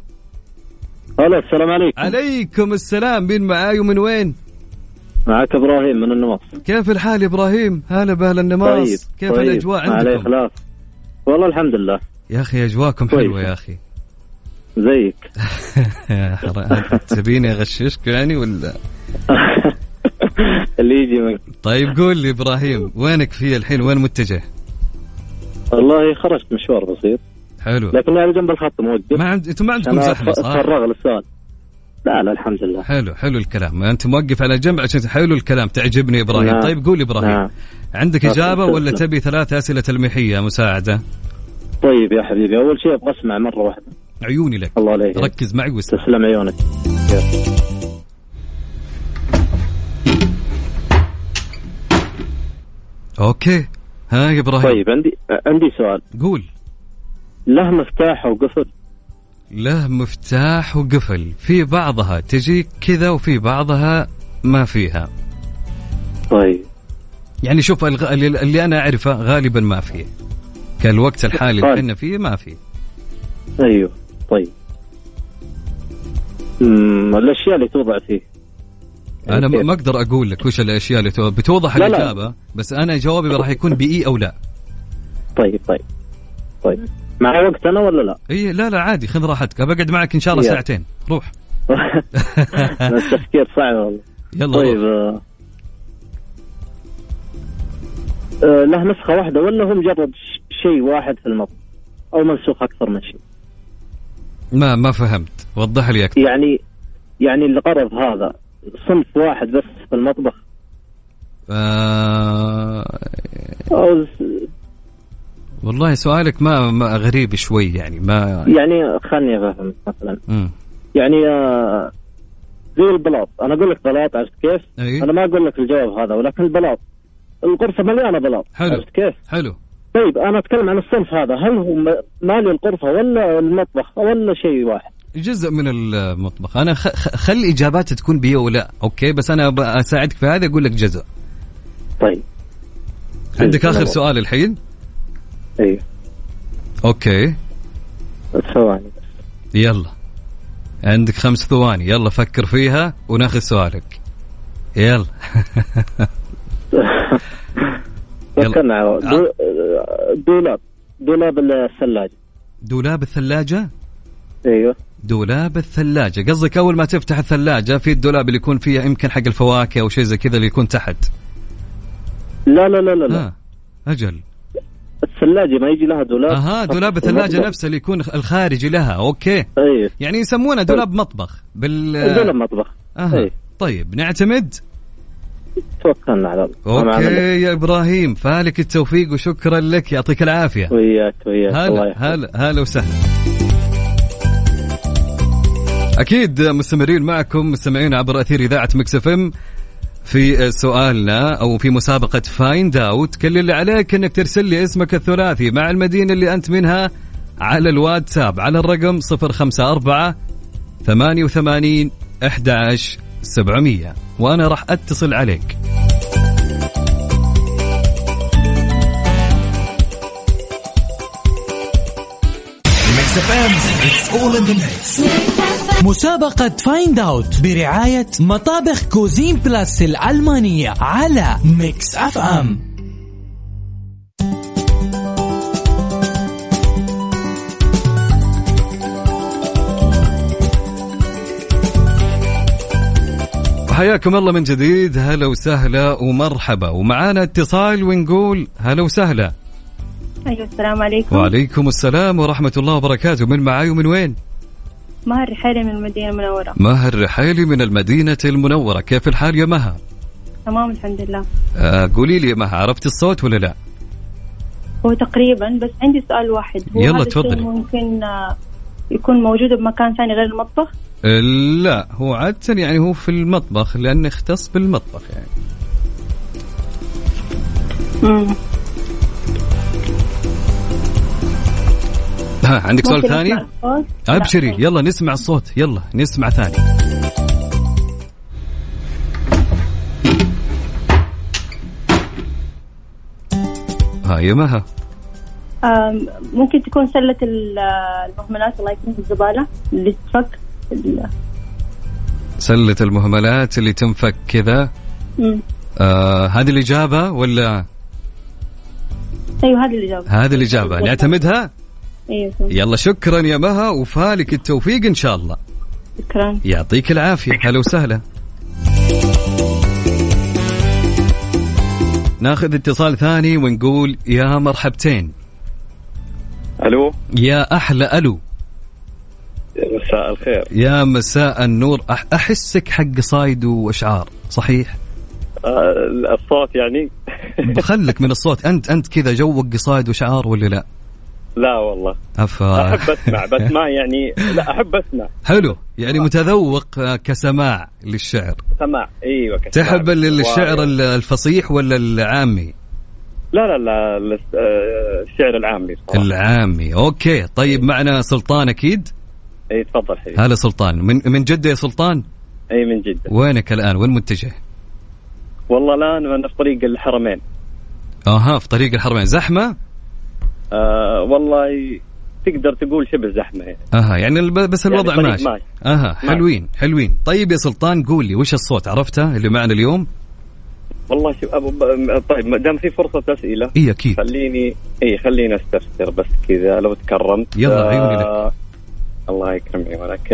هلا السلام عليكم.
عليكم السلام. مين معاي ومن وين؟
معك إبراهيم من النواص
كيف الحال يا إبراهيم؟ هلا بأهل النماص.
طيب
كيف
طيب.
الاجواء
عليه
عندكم
والله الحمد لله.
يا أخي
أجواءكم.
حلوة يا أخي.
زيك. [laughs]
تبيني أغششك يعني ولا؟ [laughs]
اللي يجي منك.
طيب قول لي إبراهيم وينك في الحين؟ وين متجه؟
والله خرجت مشوار بسيط.
حلو.
لكن على جنب الخط موقف
ما عند... أنتم ما عندكم
زحمة
صح؟
اتفرغ للسؤال. لا لا الحمد لله.
حلو حلو الكلام. أنت موقف على جنب عشان حلو الكلام تعجبني إبراهيم.
نعم.
طيب قول إبراهيم.
نعم.
عندك
نعم.
إجابة ولا. تبي ثلاث أسئلة تلميحية مساعدة؟
طيب يا حبيبي أول شيء أبغى أسمع مرة واحدة.
عيوني لك.
الله عليك.
ركز معي واسمع.
تسلم عيونك.
أوكي. ها يا إبراهيم.
طيب عندي عندي سؤال.
قول.
له مفتاح وقفل؟
له مفتاح وقفل. في بعضها تجي كذا وفي بعضها ما فيها.
طيب.
يعني شوف اللي أنا أعرفه غالبا ما فيه. كالوقت الحالي اللي
طيب.
إحنا فيه ما فيه.
أيوه. طيب أمم، الأشياء اللي توضع فيه
أنا
كيف؟
ما ما أقدر أقول لك وش الأشياء اللي تو- بتوضح
لا، لا.
الإجابة بس أنا جوابي راح يكون بإي أو لا
طيب طيب طيب معي وقت أنا ولا لا؟
إي لا لا عادي خذ راحتك بقعد معك إن شاء الله. ساعتين روح [laughs]
التفكير صعب والله
يلا
طيب
روح.
آه. آه، له نسخة واحدة ولا هو مجرد شيء واحد في المطبخ أو منسوخ أكثر من شيء
ما ما فهمت وضح لي أكثر
يعني يعني الغرض هذا صنف واحد بس في المطبخ
آه...
أو
والله سؤالك ما, ما غريب شوي يعني ما
يعني خلني أفهم مثلا
مم.
يعني آه، زي البلاط أنا أقول لك بلاط عرفت كيف؟
أي.
أنا ما أقول لك الجواب هذا ولكن البلاط الغرفة مليانة بلاط
حلو.
عرفت كيف؟
حلو
طيب أنا أتكلم عن الصنف هذا. هل هو م- مالي الغرفه ولا المطبخ ولا شيء واحد؟
جزء من المطبخ. أنا خ... خ- خلي إجاباتي تكون بإي ولا okay؟ بس أنا أساعدك في هذا أقول لك جزء.
طيب.
عندك آخر
الله.
سؤال الحين؟
أيوه
okay.
ثواني.
يلا. عندك خمس ثواني. يلا فكر فيها وناخذ سؤالك. يلا. [laughs]
على دو- دولاب. دولاب الثلاجة.
دولاب الثلاجة؟
أيوه.
دولاب الثلاجة. قصدك أول ما تفتح الثلاجة في الدولاب اللي يكون فيه يمكن حق الفواكه أو شيء زي كذا اللي يكون تحت.
لا لا لا لا, لا.
آه. أجل.
الثلاجة ما يجي لها دولاب.
أها دولاب الثلاجة نفسه اللي يكون الخارجي لها. okay.
أيوه.
يعني يسمونه دولاب مطبخ. بال
دولاب مطبخ.
أها.
أي.
طيب نعتمد
توكلنا على الله.
okay يا إبراهيم فالك التوفيق وشكرا لك يعطيك العافية.
وياك وياك. الله
هلا. هلا هلا وسهلا. أكيد مستمرين معكم مستمعين عبر أثير إذاعة Mix FM. في سؤالنا أو في مسابقة Find Out كل اللي عليك إنك ترسل لي اسمك الثلاثي مع المدينة اللي أنت منها على الواتساب على الرقم 054 88 11 700 وأنا راح أتصل عليك.
مسابقة Find Out برعاية مطابخ Cuisine Plus الألمانية على Mix FM
حياكم الله من جديد. هلا وسهلا ومرحبا. ومعانا اتصال ونقول هلا وسهلا.
أيوه السلام عليكم.
وعليكم السلام ورحمة الله وبركاته. من معاي ومن وين؟
مهر رحيلي من المدينة المنورة.
مها الرحيلي من المدينة المنورة. كيف الحال يا مها
تمام الحمد لله.
آه قولي لي ما عرفتي الصوت ولا لا؟
هو تقريبا بس عندي سؤال واحد. هو
يلا تفضلي.
ممكن آه، يكون موجود بمكان ثاني غير المطبخ؟
لا هو عادة يعني هو في المطبخ لأنه يختص بالمطبخ يعني.
مم.
ها عندك سؤال ثاني؟ أبشري يلا نسمع الصوت يلا نسمع ثاني. ها يا مها
ممكن تكون سلة ال- المهملات الله يكون الزبالة اللي تفك.
سلة المهملات اللي تنفك كذا. آه هذه الإجابة ولا؟
أيوه هذه الإجابة.
هذه الإجابة. نعتمدها؟
تمام.
يلا شكرا يا مها وفالك التوفيق إن شاء الله.
شكرا.
يعطيك العافية. هلا وسهلا. ناخذ اتصال ثاني ونقول يا مرحبتين.
ألو؟
يا أحلى ألو.
مساء الخير.
يا مساء النور. أحسك حق صايد وأشعار صحيح؟
آه الصوت يعني. [laughs]
بخلك من الصوت. أنت أنت كذا جوك قصايد وأشعار ولا لا؟
لا والله.
أفا.
أحب أسمع بس ما [laughs] يعني لا أحب أسمع.
حلو. يعني متذوق آه، كسماع للشعر.
سماع إيوه كسماع.
تحب ال- الشعر الفصيح ولا العامي؟
لا لا لا آه، الشعر العامي صراحة.
العامي. okay. طيب معنا سلطان أكيد.
اي تفضل حبيبي.
هلا سلطان. من من جدة يا سلطان؟
اي من جدة.
وينك الآن؟ وين متجه
والله الآن أنا في طريق الحرمين.
أها في طريق الحرمين. زحمة؟
آه والله تقدر تقول شبه زحمة يعني.
أها يعني الب- بس
يعني
الوضع
طريق
ماشي.
ماشي.
أها
ماشي.
حلوين حلوين. طيب يا سلطان قول لي وش الصوت؟ عرفته؟ اللي معنا اليوم؟
والله شو أبو ب- طيب ما دام في فرصة أسئلة
إي أكيد.
خليني إي خليني أستفسر بس كذا لو تكرمت.
يلا، عيوني لك.
آه الله يكرم عيونك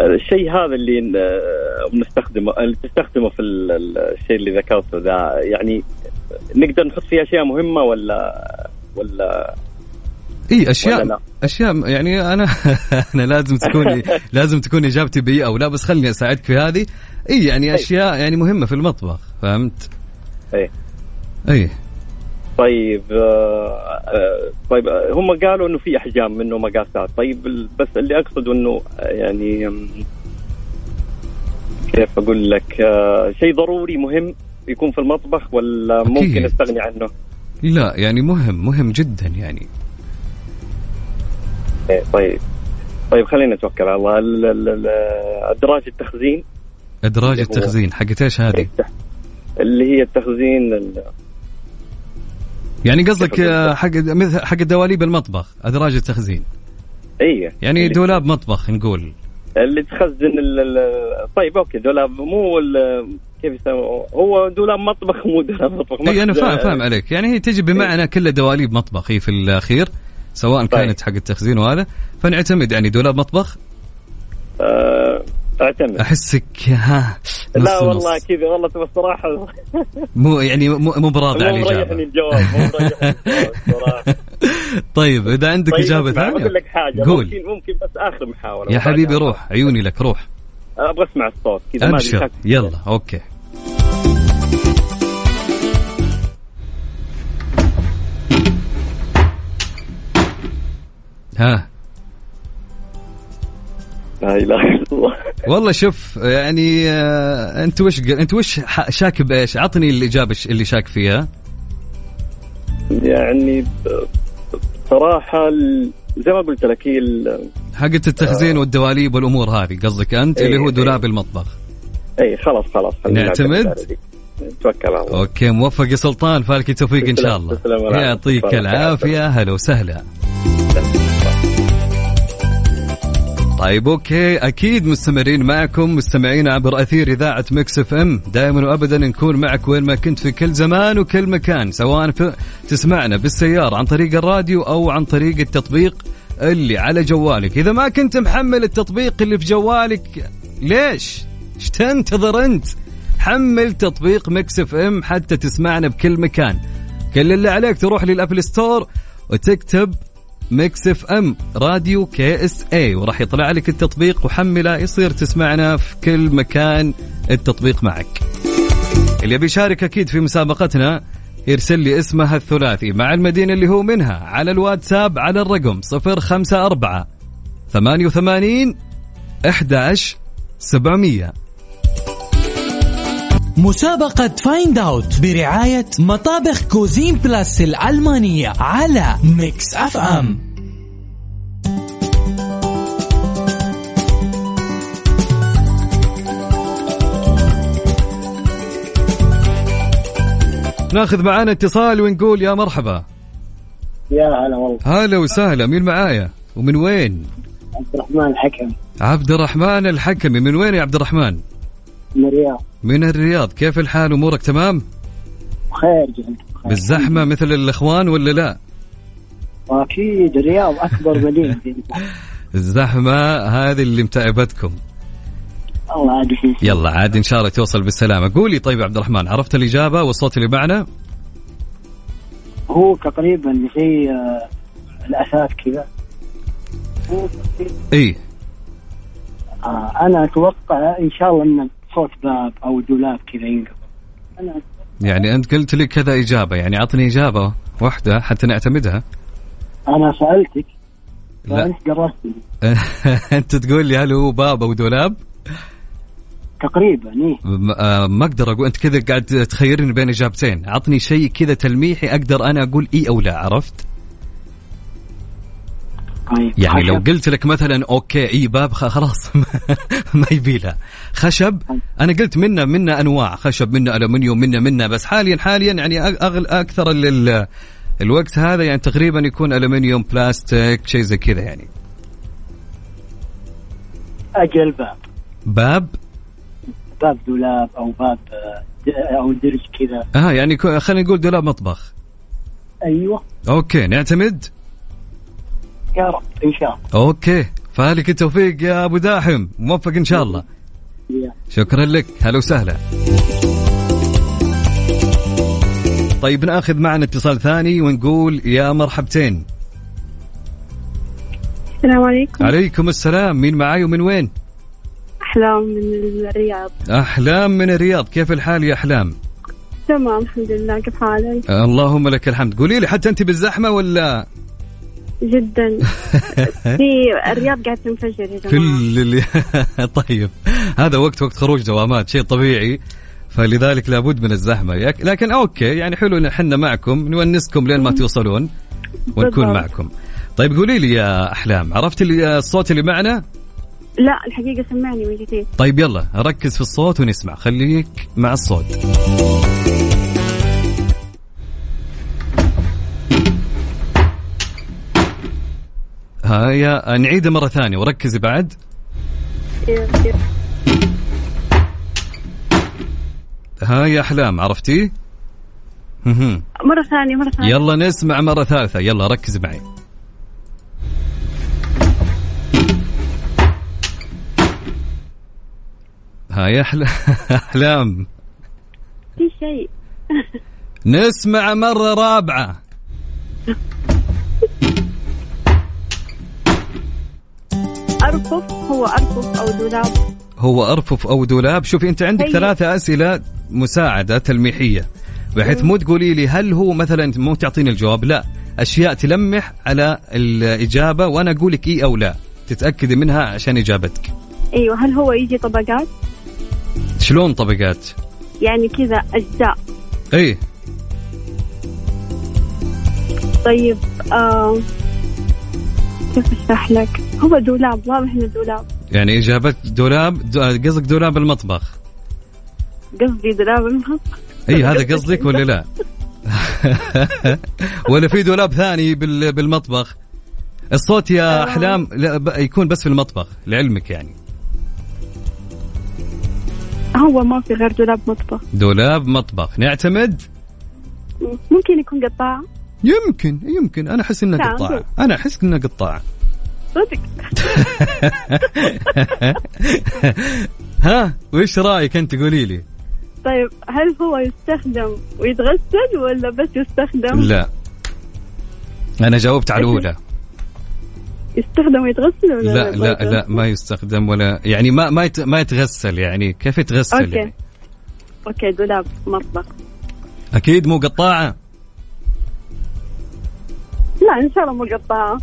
الشيء هذا اللي آه، مستخدمه اللي تستخدمه في ال- ال- الشيء اللي ذكرته ذا يعني نقدر نحط فيه أشياء مهمة ولا ولا؟ إي أشياء؟
أشياء يعني أنا [laughs] أنا لازم تكون [laughs] لازم تكون إجابتي بي أو لا بس خليني أساعدك في هذه. إي يعني أشياء يعني مهمة في المطبخ فهمت؟
إيه
إي.
طيب آه، آه، طيب آه، هم قالوا إنه في أحجام منه مقاسات طيب بس اللي اقصده إنه يعني كيف أقول لك شيء ضروري مهم يكون في المطبخ ولا
أكيد.
ممكن أستغني عنه؟
لا يعني مهم مهم جدا يعني.
إيه، طيب. طيب خلينا نتوكل على الله. ال- ال- ال- أدراج التخزين؟ أدراج
التخزين حقت إيش هذه؟
اللي هي التخزين ال-
يعني قصدك حق مثل حق دواليب المطبخ أدراج التخزين.
إي.
يعني دولاب مطبخ نقول.
اللي تخزن طيب okay دولاب مو كيف يسموه؟ هو دولاب مطبخ مو دولاب مطبخ.
إي
أنا
فاهم فاهم عليك. يعني هي تجي بمعنى كل دواليب مطبخ هي في الأخير سواء
طيب.
كانت حق التخزين وهذا. فنعتمد يعني دولاب مطبخ.
آه، أعتمد.
أحسك ها نص
لا والله. كذا والله تبى الصراحه
مو يعني مو مو براضي على
مو
الإجابة.
الجواب مو الجواب الصراحه [laughs]
طيب إذا عندك
طيب إجابة
ثانية
بقول لك حاجة
قول.
ممكن ممكن بس آخر محاولة.
يا حبيبي روح عيوني لك روح.
أبغى أسمع الصوت كذا أبشر.
يلا أوكي. ها.
لا إله إلا الله
والله شوف يعني آه أنت وش أنت وش شاك بايش؟ عطني الإجابة اللي شاك فيها
يعني ب- صراحة ال- زي ما قلت لك هي
حقت التخزين والدواليب والأمور هذه قصدك أنت
إيه،
اللي هو
إيه.
دولاب المطبخ
اي خلاص خلاص
نعتمد؟
نعتمد على دي. نتوكل على الله
okay موفق يا سلطان فالك التوفيق إن شاء الله. يعطيك. العافية هلا وسهلا طيب okay. أكيد مستمرين معكم مستمعين عبر أثير إذاعة Mix FM. دائما وابدا نكون معك وين ما كنت في كل زمان وكل مكان سواء في تسمعنا بالسيارة عن طريق الراديو أو عن طريق التطبيق اللي على جوالك. إذا ما كنت محمل التطبيق اللي في جوالك ليش؟ إيش تنتظر أنت؟ حمل تطبيق Mix FM حتى تسمعنا بكل مكان. كل اللي عليك تروح لل App Store وتكتب Mix FM Radio KSA وراح يطلع لك التطبيق وحمله يصير تسمعنا في كل مكان. التطبيق معك. اللي بيشارك أكيد في مسابقتنا يرسل لي اسمها الثلاثي. مع المدينة اللي هو منها على الواتساب على الرقم 054 88 11 700
مسابقة Find Out برعاية مطابخ Cuisine Plus الألمانية على Mix FM
ناخذ معانا اتصال ونقول يا مرحبا.
يا هلا والله.
هلا وسهلا مين معايا؟ ومن وين؟
عبد الرحمن الحكم
عبد الرحمن الحكمي من وين يا عبد الرحمن؟
من الرياض.
من الرياض. كيف الحال؟ أمورك تمام؟
بخير جدا
بالزحمة مثل الإخوان ولا لا؟
واكيد الرياض أكبر مدينة. [laughs]
الزحمة هذه اللي متعبتكم.
الله عاد
يلا عاد إن شاء الله توصل بالسلامة. قولي طيب يا عبد الرحمن عرفت الإجابة والصوت اللي معنا؟
هو تقريبا زي آه، الاثاث كذا.
اي
آه أنا أتوقع إن شاء الله ان صوت باب أو دولاب كذا أنا
يعني أنت قلت لي كذا إجابة يعني أعطني إجابة واحدة حتى نعتمدها.
أنا سألتك
لا. [laughs] أنت تقول لي هل هو باب أو دولاب؟
تقريبا
إيه. آه، ما أقدر أقول أنت كذا قاعد تخيرني بين إجابتين. عطني شيء كذا تلميحي أقدر أنا أقول إي أو لا عرفت؟ يعني لو. قلت لك مثلا okay إي باب خلاص [laughs] ما يبي لها. خشب أنا قلت منا منا أنواع. خشب منا ألومنيوم منا منا بس حاليا حاليا يعني أغ- أغل أكثر ال- الوقت هذا يعني تقريبا يكون ألومنيوم بلاستيك شيء زي كذا يعني.
أجل باب.
باب؟
باب دولاب أو باب آه، أو درج كذا.
آه يعني خلينا نقول دولاب مطبخ.
أيوه.
okay نعتمد؟
يا رب إن شاء الله.
okay. فالك التوفيق يا أبو داحم. موفق إن شاء الله.
يا.
شكرا لك. هلا وسهلا. طيب نأخذ معنا اتصال ثاني ونقول يا مرحبتين.
السلام عليكم.
عليكم السلام. مين معاي ومن وين؟
أحلام من الرياض.
أحلام من الرياض. كيف الحال يا أحلام؟
تمام الحمد لله. كيف حالك؟
اللهم لك الحمد. قولي لي حتى أنت بالزحمة ولا؟
جدا. [laughs] في الرياض قاعد تنفجر يا جماعة.
كل اللي [laughs] طيب. هذا وقت وقت خروج دوامات شيء طبيعي. فلذلك لابد من الزحمة. لكن أوكي يعني حلو إن إحنا معكم نونسكم لين ما توصلون ونكون
بالضبط.
معكم. طيب قولي لي يا أحلام عرفت الصوت اللي معنا؟
لا الحقيقة سمعني من جديد
طيب يلا ركز في الصوت ونسمع. خليك مع الصوت. هيا نعيدها مرة ثانية وركزي بعد. ها يا أحلام عرفتي؟
مرة ثانية مرة ثانية.
يلا نسمع مرة ثالثة يلا ركز معي. ها يا أحلام [laughs] أحلام.
في شيء. [laughs]
نسمع مرة رابعة. [laughs]
أرفف هو أرفف أو دولاب.
هو أرفف أو دولاب. شوفي أنت عندك
هي.
ثلاثة أسئلة مساعدة تلميحية. بحيث مو تقولي لي هل هو مثلا مو تعطيني الجواب لا. أشياء تلمح على الإجابة وأنا أقول لك إيه أو لا. تتأكدي منها عشان إجابتك.
أيوه هل هو يجي طبقات؟
شلون طبقات؟
يعني كذا أجزاء.
إيه
طيب آه كيف أشرح لك؟ هو دولاب واضح إنه دولاب.
يعني إجابة دولاب دو- قصدك دولاب المطبخ؟
قصدي دولاب المطبخ.
إي هذا قصدك ولا لا؟ [laughs] ولا في دولاب ثاني بال- بالمطبخ؟ الصوت يا أحلام لا ب- يكون بس في المطبخ لعلمك يعني.
هو ما في غير دولاب مطبخ.
دولاب مطبخ نعتمد؟
ممكن يكون قطاع.
يمكن يمكن. أنا أحس انها
نعم.
قطاعه أنا أحس انها قطاعه
صدق. [laughs]
ها وش رأيك أنت؟ قولي لي.
طيب هل هو يستخدم ويتغسل ولا بس يستخدم؟
لا. أنا جاوبت على الأولى.
يستخدم ويتغسل ولا
لا لا لا ما يستخدم ولا يعني ما ما ما يتغسل يعني كيف يتغسل
أوكي.
يعني؟
okay دولاب مطبخ.
أكيد مو قطاعة.
لا إن شاء الله مو قطاعة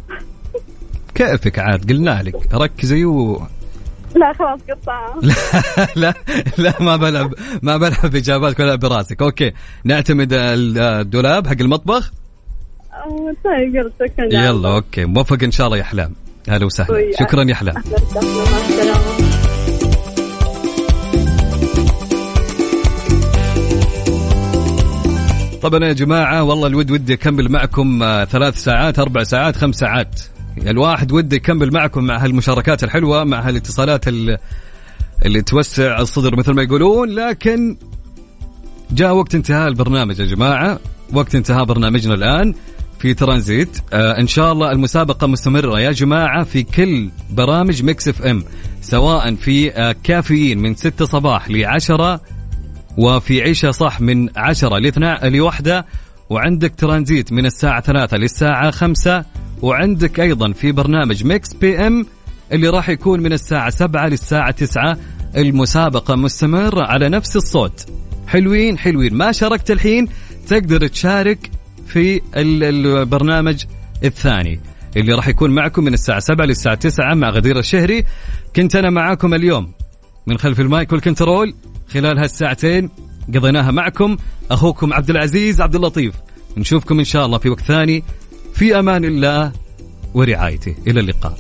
كيفك عاد؟ قلنا لك ركزي و
لا خلاص قطاعة
لا [laughs] لا لا ما بلعب ما بلعب بإجاباتك ولا براسك. okay نعتمد الدولاب حق المطبخ.
طيب
يلا okay موفق إن شاء الله يا أحلام. أهلا وسهلا.
وياك.
شكرا يا
أحلام.
طبعا يا جماعة والله الود ودي أكمل معكم آه، ثلاث ساعات أربع ساعات خمس ساعات. الواحد وده يكمل معكم مع هالمشاركات الحلوة مع هالاتصالات ال- اللي توسع الصدر مثل ما يقولون. لكن جاء وقت انتهاء البرنامج يا جماعة. وقت انتهاء برنامجنا الآن في ترانزيت. آه إن شاء الله المسابقة مستمرة يا جماعة في كل برامج Mix FM سواء في آه كافيين من 6 صباح ل 10 وفي عيشة صح من 10 ل 12 لوحدة وعندك ترانزيت من الساعة 3 للساعة 5 وعندك أيضا في برنامج Mix PM اللي راح يكون من الساعة 7 للساعة 9 المسابقة مستمرة على نفس الصوت. حلوين حلوين. ما شاركت الحين تقدر تشارك في ال- البرنامج الثاني اللي راح يكون معكم من الساعة 7 للساعة 9 مع غدير الشهري. كنت أنا معاكم اليوم من خلف المايك والكنترول. خلال هالساعتين قضيناها معكم. أخوكم عبد العزيز عبد اللطيف. نشوفكم إن شاء الله في وقت ثاني. في أمان الله ورعايته. إلى اللقاء.